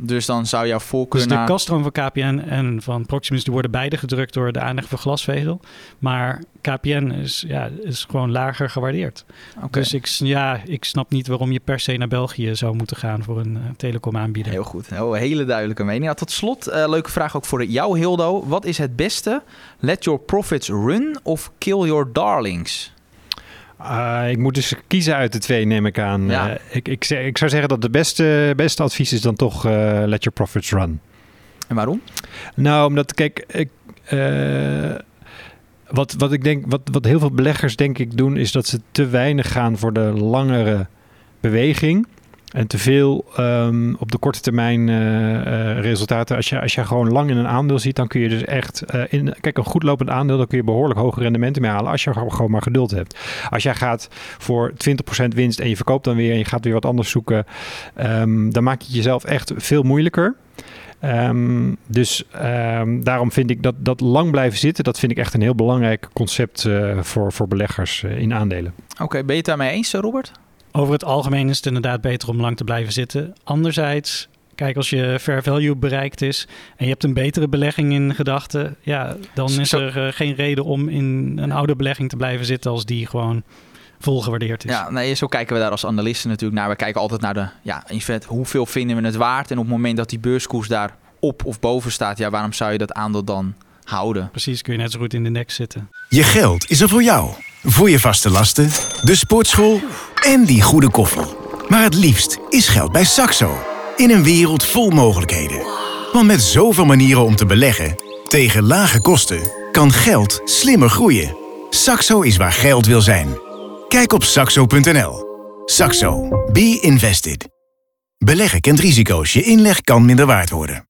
Dus dan zou jouw voorkeur Dus de naar... kaststroom van KPN en van Proximus die worden beide gedrukt door de aanleg voor glasvezel. Maar KPN is, ja, is gewoon lager gewaardeerd. Dus ik, ja, ik snap niet waarom je per se naar België zou moeten gaan voor een uh, telecomaanbieder. Heel goed. Oh, hele duidelijke mening. Nou, tot slot, eh, leuke vraag ook voor jou, Hildo. Wat is het beste? Let your profits run of kill your darlings? Uh, ik moet dus kiezen uit de twee, neem ik aan. Ja. Uh, ik, ik, zou zeggen dat het beste, beste advies is dan toch uh, let your profits run. En waarom? Nou, omdat, kijk, ik, wat, wat ik denk, wat, wat heel veel beleggers denk ik doen, is dat ze te weinig gaan voor de langere beweging. En te veel um, op de korte termijn uh, uh, resultaten. Als je, als je gewoon lang in een aandeel ziet, dan kun je dus echt... Uh, in, kijk, een goed lopend aandeel, dan kun je behoorlijk hoge rendementen mee halen... als je gewoon maar geduld hebt. Als jij gaat voor 20% winst en je verkoopt dan weer... en je gaat weer wat anders zoeken... Um, dan maak je jezelf echt veel moeilijker. Um, dus daarom vind ik dat, dat lang blijven zitten... dat vind ik echt een heel belangrijk concept voor, voor beleggers in aandelen. Oké, ben je het daarmee eens, Robert? Over het algemeen is het inderdaad beter om lang te blijven zitten. Anderzijds, kijk, als je fair value bereikt is en je hebt een betere belegging in gedachten, ja, dan is Zo. er uh, geen reden om in een oude belegging te blijven zitten als die gewoon vol gewaardeerd is. Ja, nee, zo kijken we daar als analisten natuurlijk naar. We kijken altijd naar de, ja, in feite, hoeveel vinden we het waard? En op het moment dat die beurskoers daar op of boven staat, ja, waarom zou je dat aandeel dan houden? Precies, kun je net zo goed in de nek zitten. Je geld is er voor jou. Voor je vaste lasten, de sportschool en die goede koffie. Maar het liefst is geld bij Saxo. In een wereld vol mogelijkheden. Want met zoveel manieren om te beleggen, tegen lage kosten, kan geld slimmer groeien. Saxo is waar geld wil zijn. Kijk op saxo.nl. Saxo. Be invested. Beleggen kent risico's. Je inleg kan minder waard worden.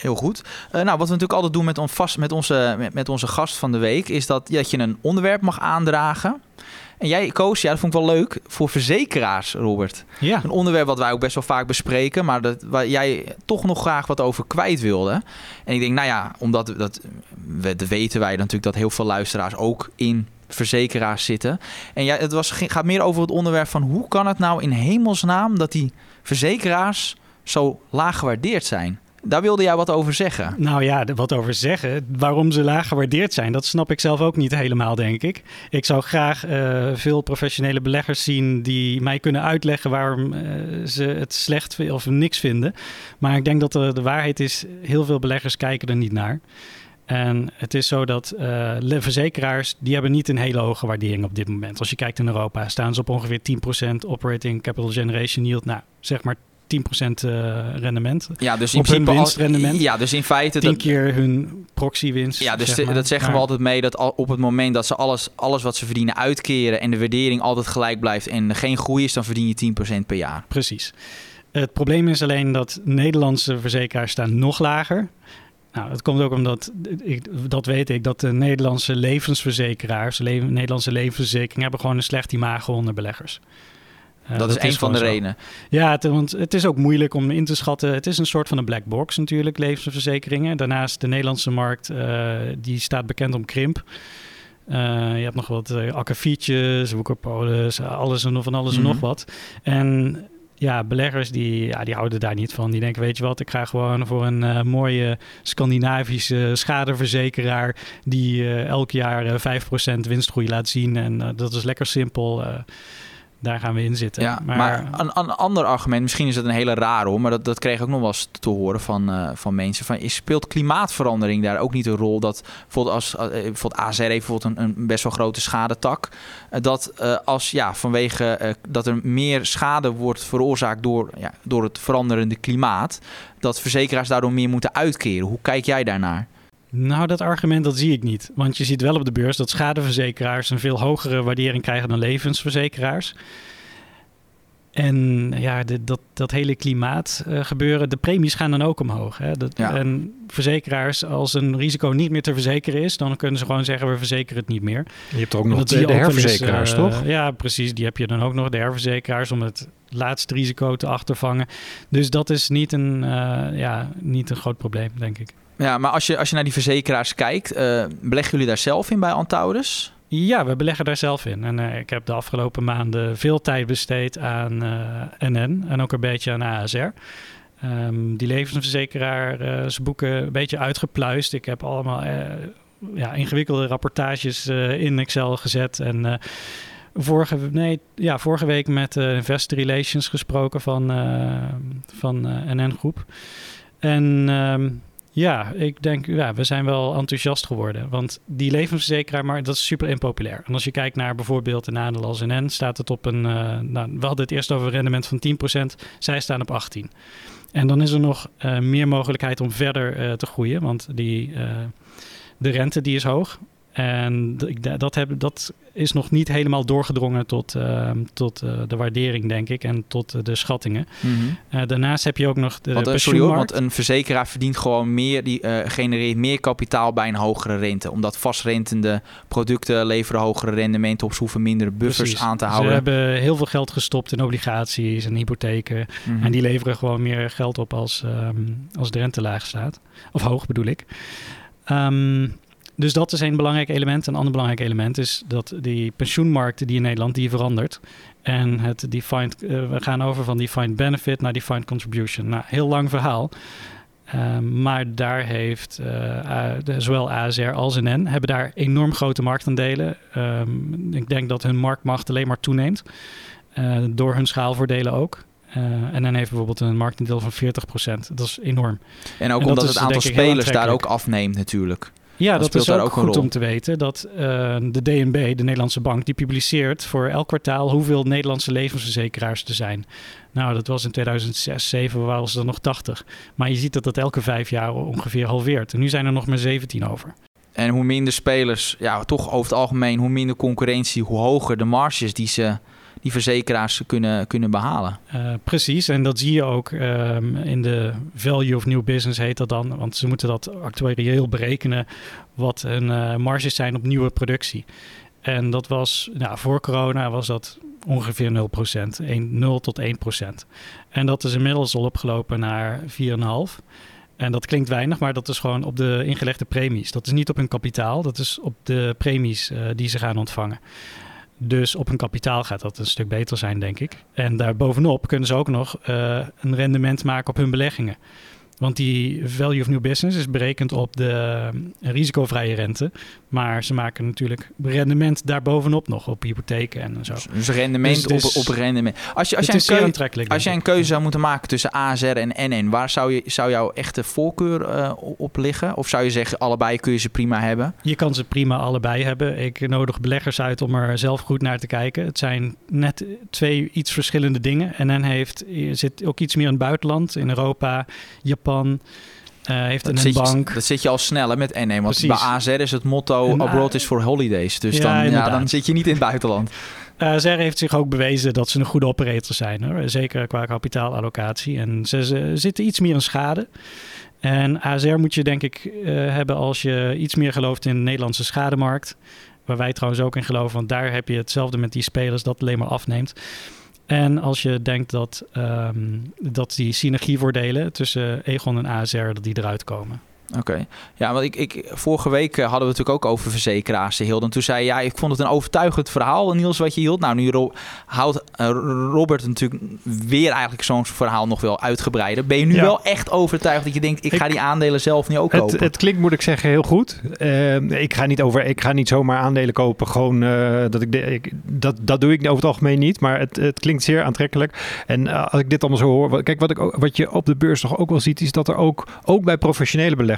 Heel goed. Uh, nou, wat we natuurlijk altijd doen met, on vast, met, onze, met, met, onze gast van de week... is dat, dat je een onderwerp mag aandragen. En jij koos, ja, dat vond ik wel leuk, voor verzekeraars, Robert. Ja. Een onderwerp wat wij ook best wel vaak bespreken... maar dat, waar jij toch nog graag wat over kwijt wilde. En ik denk, nou ja, omdat dat, dat weten wij natuurlijk... dat heel veel luisteraars ook in verzekeraars zitten. En ja, het was, gaat meer over het onderwerp van... hoe kan het nou in hemelsnaam dat die verzekeraars zo laag gewaardeerd zijn... Daar wilde jij wat over zeggen. Nou ja, wat over zeggen. Waarom ze laag gewaardeerd zijn, dat snap ik zelf ook niet helemaal, denk ik. Ik zou graag uh, veel professionele beleggers zien die mij kunnen uitleggen waarom uh, ze het slecht of niks vinden. Maar ik denk dat de, de waarheid is, heel veel beleggers kijken er niet naar. En het is zo dat uh, verzekeraars, die hebben niet een hele hoge waardering op dit moment. Als je kijkt in Europa, staan ze op ongeveer 10% operating capital generation yield. Nou, zeg maar 10% uh, rendement. Ja, dus in op hun winstrendement. Ja, dus in feite... 10 keer hun proxywinst. Ja, dus zeg maar. dat zeggen we altijd mee... dat al, op het moment dat ze alles, alles wat ze verdienen uitkeren... en de waardering altijd gelijk blijft en er geen groei is... dan verdien je 10% per jaar. Precies. Het probleem is alleen dat Nederlandse verzekeraars staan nog lager. Nou, dat komt ook omdat, ik, dat weet ik, dat de Nederlandse levensverzekeraars... de le Nederlandse levensverzekeringen... hebben gewoon een slecht imago onder beleggers. Uh, dat, dat, is een van de redenen. Ja, het, want het is ook moeilijk om in te schatten. Het is een soort van een black box natuurlijk, levensverzekeringen. Daarnaast de Nederlandse markt, uh, die staat bekend om krimp. Uh, je hebt nog wat uh, akkefietjes, woekerpolis, alles en van alles Mhm. mm -hmm. en nog wat. En ja, beleggers die, ja, die houden daar niet van. Die denken, weet je wat, ik ga gewoon voor een uh, mooie Scandinavische schadeverzekeraar... die elk jaar uh, 5% winstgroei laat zien. En dat is lekker simpel daar gaan we in zitten. Ja, maar, een, een, ander argument, misschien is het een hele rare maar dat, dat kreeg ik ook nog wel eens te horen van, uh, van mensen. Van, speelt klimaatverandering daar ook niet een rol? Dat bijvoorbeeld als uh, bijvoorbeeld AZR heeft bijvoorbeeld een, een, best wel grote schadetak. Uh, dat als ja, vanwege dat er meer schade wordt veroorzaakt door, ja, door het veranderende klimaat, dat verzekeraars daardoor meer moeten uitkeren. Hoe kijk jij daarnaar? Nou, dat argument dat zie ik niet. Want je ziet wel op de beurs dat schadeverzekeraars een veel hogere waardering krijgen dan levensverzekeraars. En ja, de, dat, dat hele klimaat uh, gebeuren, de premies gaan dan ook omhoog. Hè? Dat, En verzekeraars, als een risico niet meer te verzekeren is, dan kunnen ze gewoon zeggen, we verzekeren het niet meer. Je hebt ook nog de, de herverzekeraars, uh, toch? Ja, precies. Die heb je dan ook nog, de herverzekeraars, om het laatste risico te achtervangen. Dus dat is niet een, uh, ja, niet een groot probleem, denk ik. Ja, maar als je, als je naar die verzekeraars kijkt, uh, beleggen jullie daar zelf in bij Antaurus? Ja, we beleggen daar zelf in. En uh, ik heb de afgelopen maanden veel tijd besteed aan uh, NN en ook een beetje aan ASR. Um, ehm, die levensverzekeraar, uh, ze boeken een beetje uitgepluist. Ik heb allemaal ja, ingewikkelde rapportages in Excel gezet. En vorige, nee, ja, vorige week met Investor Relations gesproken van, van NN Groep. En um, ja, ik denk, ja, we zijn wel enthousiast geworden. Want die levensverzekeraar, maar dat is super impopulair. En als je kijkt naar bijvoorbeeld de nadeel als NN, staat het op een, uh, nou, we hadden het eerst over een rendement van 10%, zij staan op 18%. En dan is er nog uh, meer mogelijkheid om verder uh, te groeien, want die, de rente die is hoog. En dat, heb, dat is nog niet helemaal doorgedrongen tot, uh, tot uh, de waardering, denk ik, en tot uh, de schattingen. Mm -hmm. daarnaast heb je ook nog de want, sorry hoor, want een verzekeraar verdient gewoon meer, die genereert meer kapitaal bij een hogere rente. Omdat vastrentende producten leveren hogere rendementen op, ze hoeven minder buffers Precies. aan te houden. Ze hebben heel veel geld gestopt in obligaties en hypotheken. Mm -hmm. En die leveren gewoon meer geld op als, um, als de rente laag staat. Of hoog bedoel ik. Um, dus dat is een belangrijk element. Een ander belangrijk element is dat die pensioenmarkten die in Nederland, die verandert. En het defined, uh, we gaan over van defined benefit naar defined contribution. Nou, heel lang verhaal. Uh, maar daar heeft uh, zowel ASR als NN hebben daar enorm grote marktaandelen. Um, ik denk dat hun marktmacht alleen maar toeneemt. Uh, door hun schaalvoordelen ook. Uh, en dan heeft bijvoorbeeld een marktaandeel van 40%. Dat is enorm. En ook en omdat het aantal spelers daar ook afneemt natuurlijk. Ja, dat, dat is ook, ook goed om te weten. Dat uh, de DNB, de Nederlandse bank, die publiceert voor elk kwartaal hoeveel Nederlandse levensverzekeraars er zijn. Nou, dat was in 2006, 2007 waren ze er nog 80. Maar je ziet dat dat elke vijf jaar ongeveer halveert. En nu zijn er nog maar 17 over. En hoe minder spelers, ja, toch over het algemeen, hoe minder concurrentie, hoe hoger de marges die ze die verzekeraars kunnen, kunnen behalen. Uh, precies, en dat zie je ook um, in de value of new business heet dat dan. Want ze moeten dat actuarieel berekenen wat hun uh, marges zijn op nieuwe productie. En dat was, nou, voor corona was dat ongeveer 0%, 1, 0 tot 1%. En dat is inmiddels al opgelopen naar 4,5%. En dat klinkt weinig, maar dat is gewoon op de ingelegde premies. Dat is niet op hun kapitaal, dat is op de premies uh, die ze gaan ontvangen. Dus op hun kapitaal gaat dat een stuk beter zijn, denk ik. En daarbovenop kunnen ze ook nog uh, een rendement maken op hun beleggingen. Want die value of new business is berekend op de risicovrije rente. Maar ze maken natuurlijk rendement daarbovenop nog op hypotheken en zo. Dus rendement dus, op, op rendement. Als je, als, je een, keuze, als jij een keuze zou moeten maken tussen ASR en NN, waar zou, je, zou jouw echte voorkeur uh, op liggen? Of zou je zeggen, allebei kun je ze prima hebben? Je kan ze prima allebei hebben. Ik nodig beleggers uit om er zelf goed naar te kijken. Het zijn net twee iets verschillende dingen. NN heeft, zit ook iets meer in het buitenland, in Europa, Japan Japan. Uh, heeft dat een bank. Je, dat zit je al sneller met NN. Want Precies. bij AZR is het motto en, abroad is for holidays. Dus ja, dan, ja, dan zit je niet in het buitenland. AZR heeft zich ook bewezen dat ze een goede operator zijn. Hoor. Zeker qua kapitaalallocatie. En ze, ze zitten iets meer in schade. En AZR moet je denk ik uh, hebben als je iets meer gelooft in de Nederlandse schademarkt. Waar wij trouwens ook in geloven. Want daar heb je hetzelfde met die spelers dat alleen maar afneemt. En als je denkt dat, um, dat die synergievoordelen tussen Egon en ASR dat die eruit komen. Oké. Ja, want ik, ik, vorige week eh, hadden we het natuurlijk ook over verzekeraars, Hilde. En toen zei ja, ik vond het een overtuigend verhaal, Niels, wat je hield. Nou, nu ro houdt uh, Robert natuurlijk weer eigenlijk zo'n verhaal nog wel uitgebreider. Ben je nu Ja. wel echt overtuigd dat je denkt, ik ga die aandelen zelf niet ook kopen? Het, het klinkt, moet ik zeggen, heel goed. Eh, ik, ga niet over, ik ga niet zomaar aandelen kopen. Gewoon, eh, dat, ik, de- ik, dat, dat doe ik over het algemeen niet. Maar het, het klinkt zeer aantrekkelijk. En eh, als ik dit allemaal zo hoor. Kijk, wat, ik, ook- wat je op de beurs toch ook wel ziet. Is dat er ook, ook bij professionele beleggers.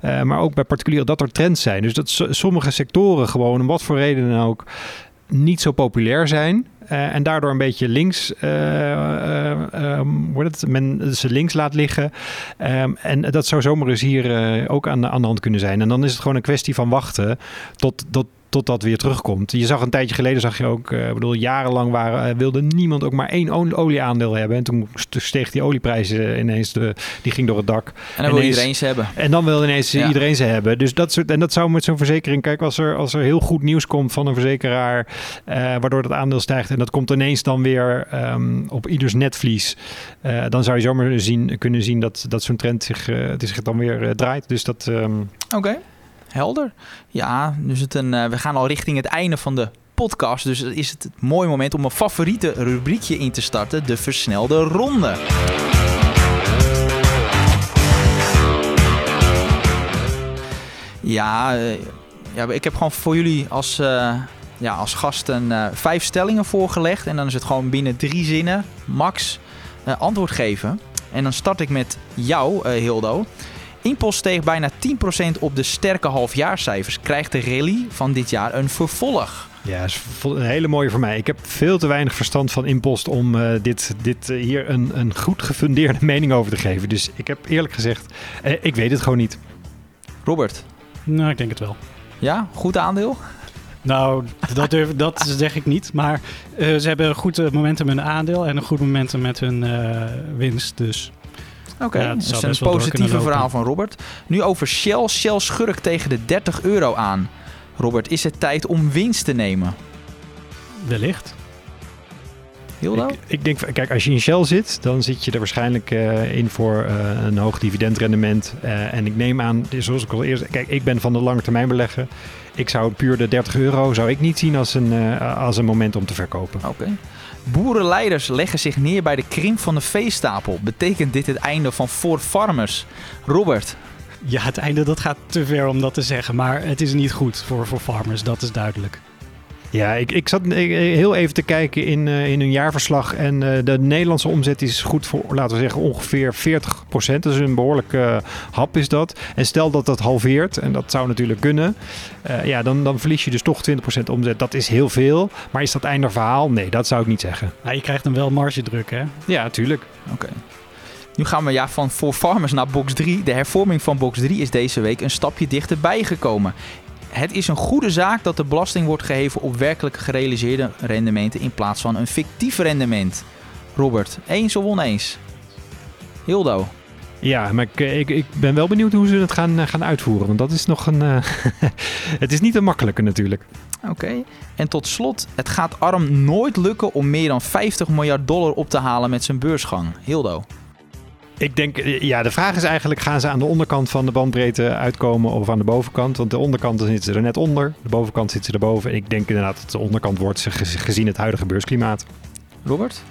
Eh, maar ook bij particulieren. Dat er trends zijn. Dus dat so- sommige sectoren gewoon, om wat voor reden dan ook. niet zo populair zijn. eh, en daardoor een beetje links, eh, eh, ehm, het, men ze links laat liggen. Ehm, en dat zou zomaar eens hier ook aan de, aan hand kunnen zijn. En dan is het gewoon een kwestie van wachten tot, tot, tot dat weer terugkomt. Je zag een tijdje geleden, zag je ook, ik bedoel, jarenlang waren, eh, wilde niemand ook maar één olie- olieaandeel hebben. En toen st- steeg die olieprijs ineens, de, die ging door het dak. en dan wil iedereen ze hebben. En dan wil ineens Ja. iedereen ze hebben. Dus dat soort, en dat zou met zo'n verzekering, kijk, als er, als er heel goed nieuws komt van een verzekeraar, eh, waardoor dat aandeel stijgt en dat komt ineens dan weer ehm, op ieders netvlies, dan zou je zomaar zien, kunnen zien dat, dat zo'n trend zich, het zich dan weer draait. Dus dat, ehm, Oké, helder. Ja, dus het een, eh, we gaan al richting het einde van de podcast. Dus is het een mooi moment om een favoriete rubriekje in te starten. De versnelde ronde. Ja, eh, ja ik heb gewoon voor jullie als, eh, ja, als gasten eh, vijf stellingen voorgelegd. En dan is het gewoon binnen drie zinnen, max, antwoord geven. En dan start ik met jou, Hildo. Impost steeg bijna 10% op de sterke halfjaarcijfers. Krijgt de rally van dit jaar een vervolg? ja, is vo- een hele mooie voor mij. Ik heb veel te weinig verstand van impost om eh, dit, dit eh, hier een, een goed gefundeerde mening over te geven. Dus ik heb eerlijk gezegd, eh, ik weet het gewoon niet. Robert, Nou, ik denk het wel. ja, goed aandeel? Nou, dat, durf, dat zeg ik niet. Maar eh, ze hebben een goed momentum met hun aandeel en een goed momentum met hun eh, winst. Dus Oké, Ja, het dat is een positieve verhaal van Robert. Nu over Shell. Shell schurkt tegen de 30 euro aan. Robert, is het tijd om winst te nemen? wellicht. Hildo? Ik, ik denk, kijk, als je in Shell zit, dan zit je er waarschijnlijk eh, in voor eh, een hoog dividendrendement. Eh, en ik neem aan, zoals ik al eerst, kijk, ik ben van de lange termijn beleggen. Ik zou puur de 30 euro zou ik niet zien als een, als een moment om te verkopen. Oké. Boerenleiders leggen zich neer bij de krimp van de veestapel. Betekent dit het einde van For Farmers? Robert, Ja, het einde dat gaat te ver om dat te zeggen. Maar het is niet goed voor, voor farmers, dat is duidelijk. Ja, ik, ik zat heel even te kijken in, eh, in hun jaarverslag. En eh, de Nederlandse omzet is goed voor, laten we zeggen, ongeveer 40 procent. Dus een behoorlijk eh, hap is dat. En stel dat dat halveert, en dat zou natuurlijk kunnen. eh, ja, dan, dan verlies je dus toch 20 procent omzet. Dat is heel veel. Maar is dat einde verhaal? Nee, dat zou ik niet zeggen. Nou, je krijgt hem wel margedruk, hè? Ja, natuurlijk. Oké. Nu gaan we ja, van For Farmers naar box 3. De hervorming van box 3 is deze week een stapje dichterbij gekomen. Het is een goede zaak dat de belasting wordt geheven op werkelijk gerealiseerde rendementen in plaats van een fictief rendement. Robert, eens of oneens? Hildo. Ja, maar ik, ik, ik ben wel benieuwd hoe ze het gaan, eh, gaan uitvoeren. Want dat is nog een. eh, het is niet een makkelijke natuurlijk. Oké. En tot slot, het gaat ARM nooit lukken om meer dan 50 miljard dollar op te halen met zijn beursgang. Hildo. Ik denk, eh, ja, de vraag is eigenlijk: gaan ze aan de onderkant van de bandbreedte uitkomen of aan de bovenkant? Want de onderkant zitten ze er net onder, de bovenkant zitten ze erboven. En ik denk inderdaad dat de onderkant wordt gezien het huidige beursklimaat. Robert?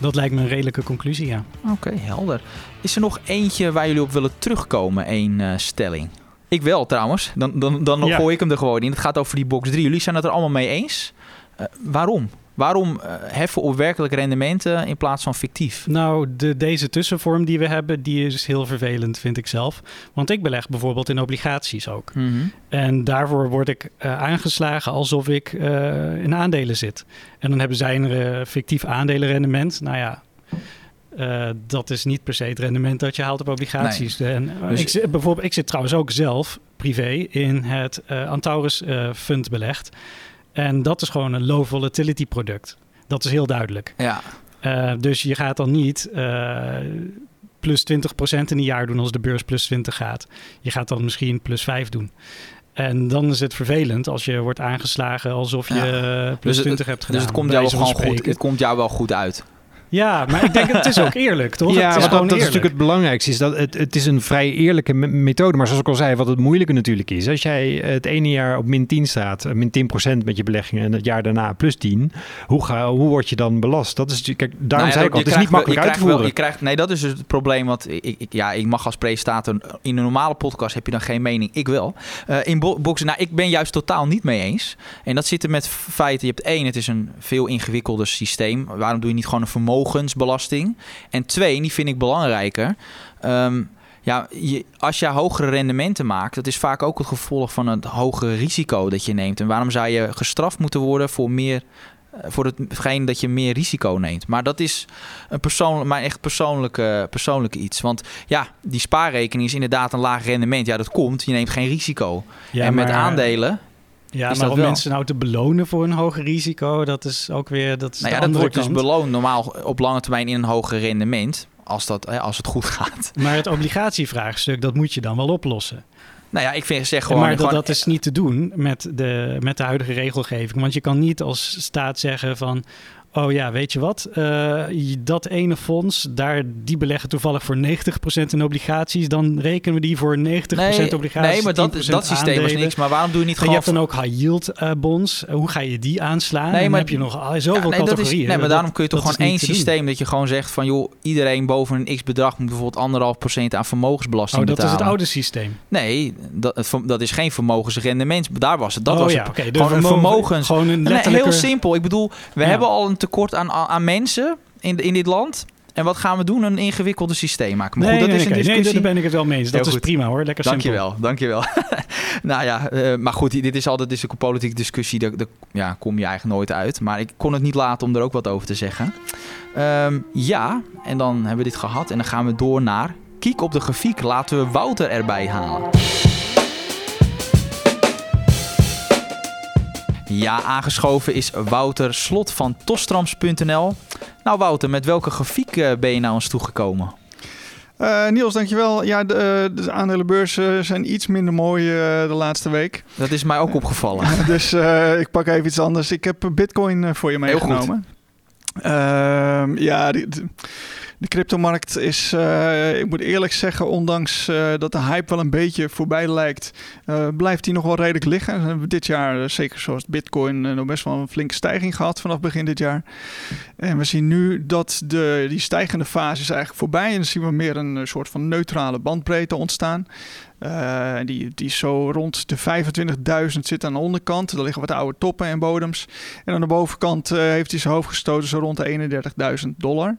Dat lijkt me een redelijke conclusie, ja. Oké, helder. Is er nog eentje waar jullie op willen terugkomen, één eh, stelling? Ik wel trouwens. Dan, dan, dan Ja. gooi ik hem er gewoon in. Het gaat over die box 3. Jullie zijn het er allemaal mee eens. Eh, waarom? Waarom eh, heffen op werkelijk rendementen in plaats van fictief? Nou, de, deze tussenvorm die we hebben, die is heel vervelend, vind ik zelf. Want ik beleg bijvoorbeeld in obligaties ook. Mhm. En daarvoor word ik eh, aangeslagen alsof ik eh, in aandelen zit. En dan hebben zij een fictief aandelenrendement. Nou ja, dat is niet per se het rendement dat je haalt op obligaties. En, Dus- ik, zit, bijvoorbeeld, ik zit trouwens ook zelf, privé, in het eh, Antaurus Fund belegd. En dat is gewoon een low volatility product. Dat is heel duidelijk. Ja, Eh, dus je gaat dan niet eh, plus 20% in een jaar doen als de beurs plus 20 gaat. Je gaat dan misschien plus 5 doen. En dan is het vervelend als je wordt aangeslagen alsof je Ja. plus Dus het- 20 hebt gedaan. dus het komt, bij jou wel gewoon goed, het komt jou wel goed uit. Ja, maar ik denk het is ook eerlijk, toch? Ja, het is maar gewoon dat, dat is natuurlijk het belangrijkste. Is dat het, het is een vrij eerlijke me- methode. Maar zoals ik al zei, wat het moeilijke natuurlijk is. Als jij het ene jaar op min 10 staat, eh, min 10 procent met je beleggingen en het jaar daarna plus 10. Hoe, ga, hoe word je dan belast? Dat is natuurlijk, kijk, daarom Nou ja, zei ik al, het is niet makkelijk uit te wel- voeren. je krijgt, nee, dat is dus het probleem. Want ik, ik, ja, ik mag als presentator in een normale podcast heb je dan geen mening. Ik wel. Eh, in bo- boksen, nou, ik ben juist totaal niet mee eens. En dat zit er met feiten. Je hebt één, het is een veel ingewikkelder systeem. Waarom doe je niet gewoon een vermogensbelasting? En twee, en die vind ik belangrijker. Ehm, ja, je, als je hogere rendementen maakt, dat is vaak ook het gevolg van het hogere risico dat je neemt. En waarom zou je gestraft moeten worden voor meer eh, voor hetgeen dat je meer risico neemt. Maar dat is een persoonlijk, maar echt persoonlijke, persoonlijke iets. Want ja, die spaarrekening is inderdaad een laag rendement. Ja, dat komt. Je neemt geen risico. Ja, en met aandelen. Ja, is maar om wel. mensen nou te belonen voor een hoger risico, dat is ook weer dat is Nou ja, dat wordt dus beloond normaal op lange termijn in een hoger rendement. Als, dat, als het goed gaat. Maar het obligatievraagstuk, dat moet je dan wel oplossen. Nou ja, ik vind, zeg gewoon... maar dat, gewoon- dat is niet te doen met de, met de huidige regelgeving. Want je kan niet als staat zeggen van... Oh ja, weet je wat? Eh, dat ene fonds, daar, die beleggen toevallig voor 90% in obligaties. Dan rekenen we die voor 90% nee, obligaties. nee, maar dat, 10% dat systeem is niks. Maar waarom doe je niet En je gewoon... hebt dan ook high yield eh, bonds. Eh, hoe ga je die aanslaan? Nee, dan maar- heb je nog Ja, zoveel nee, dat is, categorieën. nee, maar Dat- daarom kun je toch gewoon één systeem dat je gewoon zegt van joh, iedereen boven een x bedrag moet bijvoorbeeld anderhalf procent aan vermogensbelasting Oh, dat is betalen. het oude systeem. Nee, dat, dat is geen vermogensrendement. Daar was het. Dat oh was ja, het. oké. de gewoon een vermogen- vermogens. Gewoon een Nee, heel simpel. Ik bedoel, we Ja. hebben al een tekort aan, aan aan mensen in, in dit land. En wat gaan we doen? Een ingewikkelde systeem maken. Maar Nee, goed, dat nee, is een nee, nee, discussie. daar ben ik het wel mee eens. Dat Heel is goed. prima hoor. Lekker simpel. Dankjewel, dankjewel. nou ja, eh, maar goed, dit is altijd dus een politieke discussie. Daar, daar ja, kom je eigenlijk nooit uit. Maar ik kon het niet laten om er ook wat over te zeggen. Ehm, ja, en dan hebben we dit gehad. En dan gaan we door naar Kiek op de grafiek. Laten we Wouter erbij halen. Ja, aangeschoven is Wouter Slot van Tostrams.nl. Nou Wouter, met welke grafiek eh, ben je naar ons toegekomen? Eh, Niels, dankjewel. Ja, de, eh, de aandelenbeurzen zijn iets minder mooi de laatste week. Dat is mij ook opgevallen. dus ik pak even iets anders. Ik heb Bitcoin voor je Heel goed. meegenomen. Ehm, ja, die- de, cryptomarkt is, eh, ik moet eerlijk zeggen, ondanks eh, dat de hype wel een beetje voorbij lijkt, eh, blijft die nog wel redelijk liggen. We hebben dit jaar, zeker zoals Bitcoin, nog best wel een flinke stijging gehad vanaf begin dit jaar. En we zien nu dat de, die stijgende fase is eigenlijk voorbij. En dan zien we meer een soort van neutrale bandbreedte ontstaan. Die, die zo rond de 25.000 zit aan de onderkant. Er liggen wat oude toppen en bodems. En aan de bovenkant heeft hij zijn hoofd gestoten zo rond de 31.000 dollar.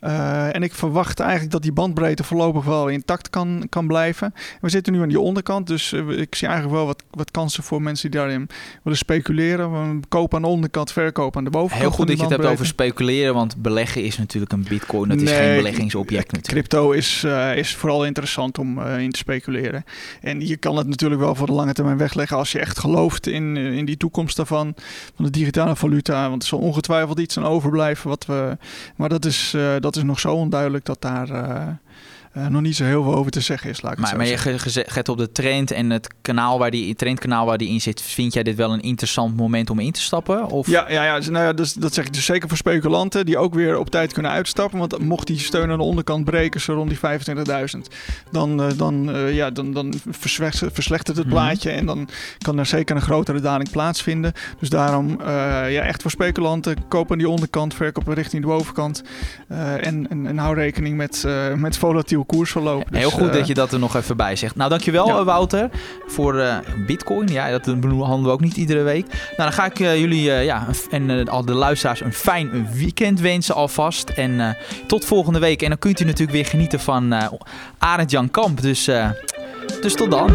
Eh, en ik verwacht eigenlijk dat die bandbreedte voorlopig wel intact kan, kan blijven. We zitten nu aan die onderkant, dus eh, ik zie eigenlijk wel wat, wat kansen voor mensen die daarin willen speculeren. Koop aan de onderkant, verkoop aan de bovenkant. Heel goed dat je het hebt over speculeren, want beleggen is natuurlijk een bitcoin. Dat is geen beleggingsobject natuurlijk. Crypto is, eh, is vooral interessant om in te speculeren. En je kan het natuurlijk wel voor de lange termijn wegleggen als je echt gelooft in, in die toekomst daarvan. Van de digitale valuta. Want er zal ongetwijfeld iets aan overblijven. Wat we, maar dat is, eh, dat is nog zo onduidelijk dat daar eh, nog niet zo heel veel over te zeggen is. Laat ik Maar, maar je gaat op de trend en het kanaal waar die, trendkanaal waar die in zit, vind jij dit wel een interessant moment om in te stappen? Of? Ja, ja, ja, dus, nou ja dus, dat zeg ik dus zeker voor speculanten die ook weer op tijd kunnen uitstappen. Want mocht die steun aan de onderkant breken, zo rond die 25.000, dan, eh, dan, eh, ja, dan, dan verslecht- verslechtert het Mhm. plaatje en dan kan er zeker een grotere daling plaatsvinden. Dus daarom, ja, echt voor speculanten, koop aan die onderkant, verkoop richting de bovenkant. En, en, en hou rekening met, eh, met volatiel koersverloop. Dus, Heel goed eh, dat je dat er nog even bij zegt. Nou, dankjewel Ja. eh, Wouter voor eh, Bitcoin. Ja, dat handelen we ook niet iedere week. Nou, dan ga ik eh, jullie eh, ja, en eh, al de luisteraars een fijn weekend wensen alvast. En eh, tot volgende week. En dan kunt u natuurlijk weer genieten van eh Arend Jan Kamp. Dus, eh, dus tot dan.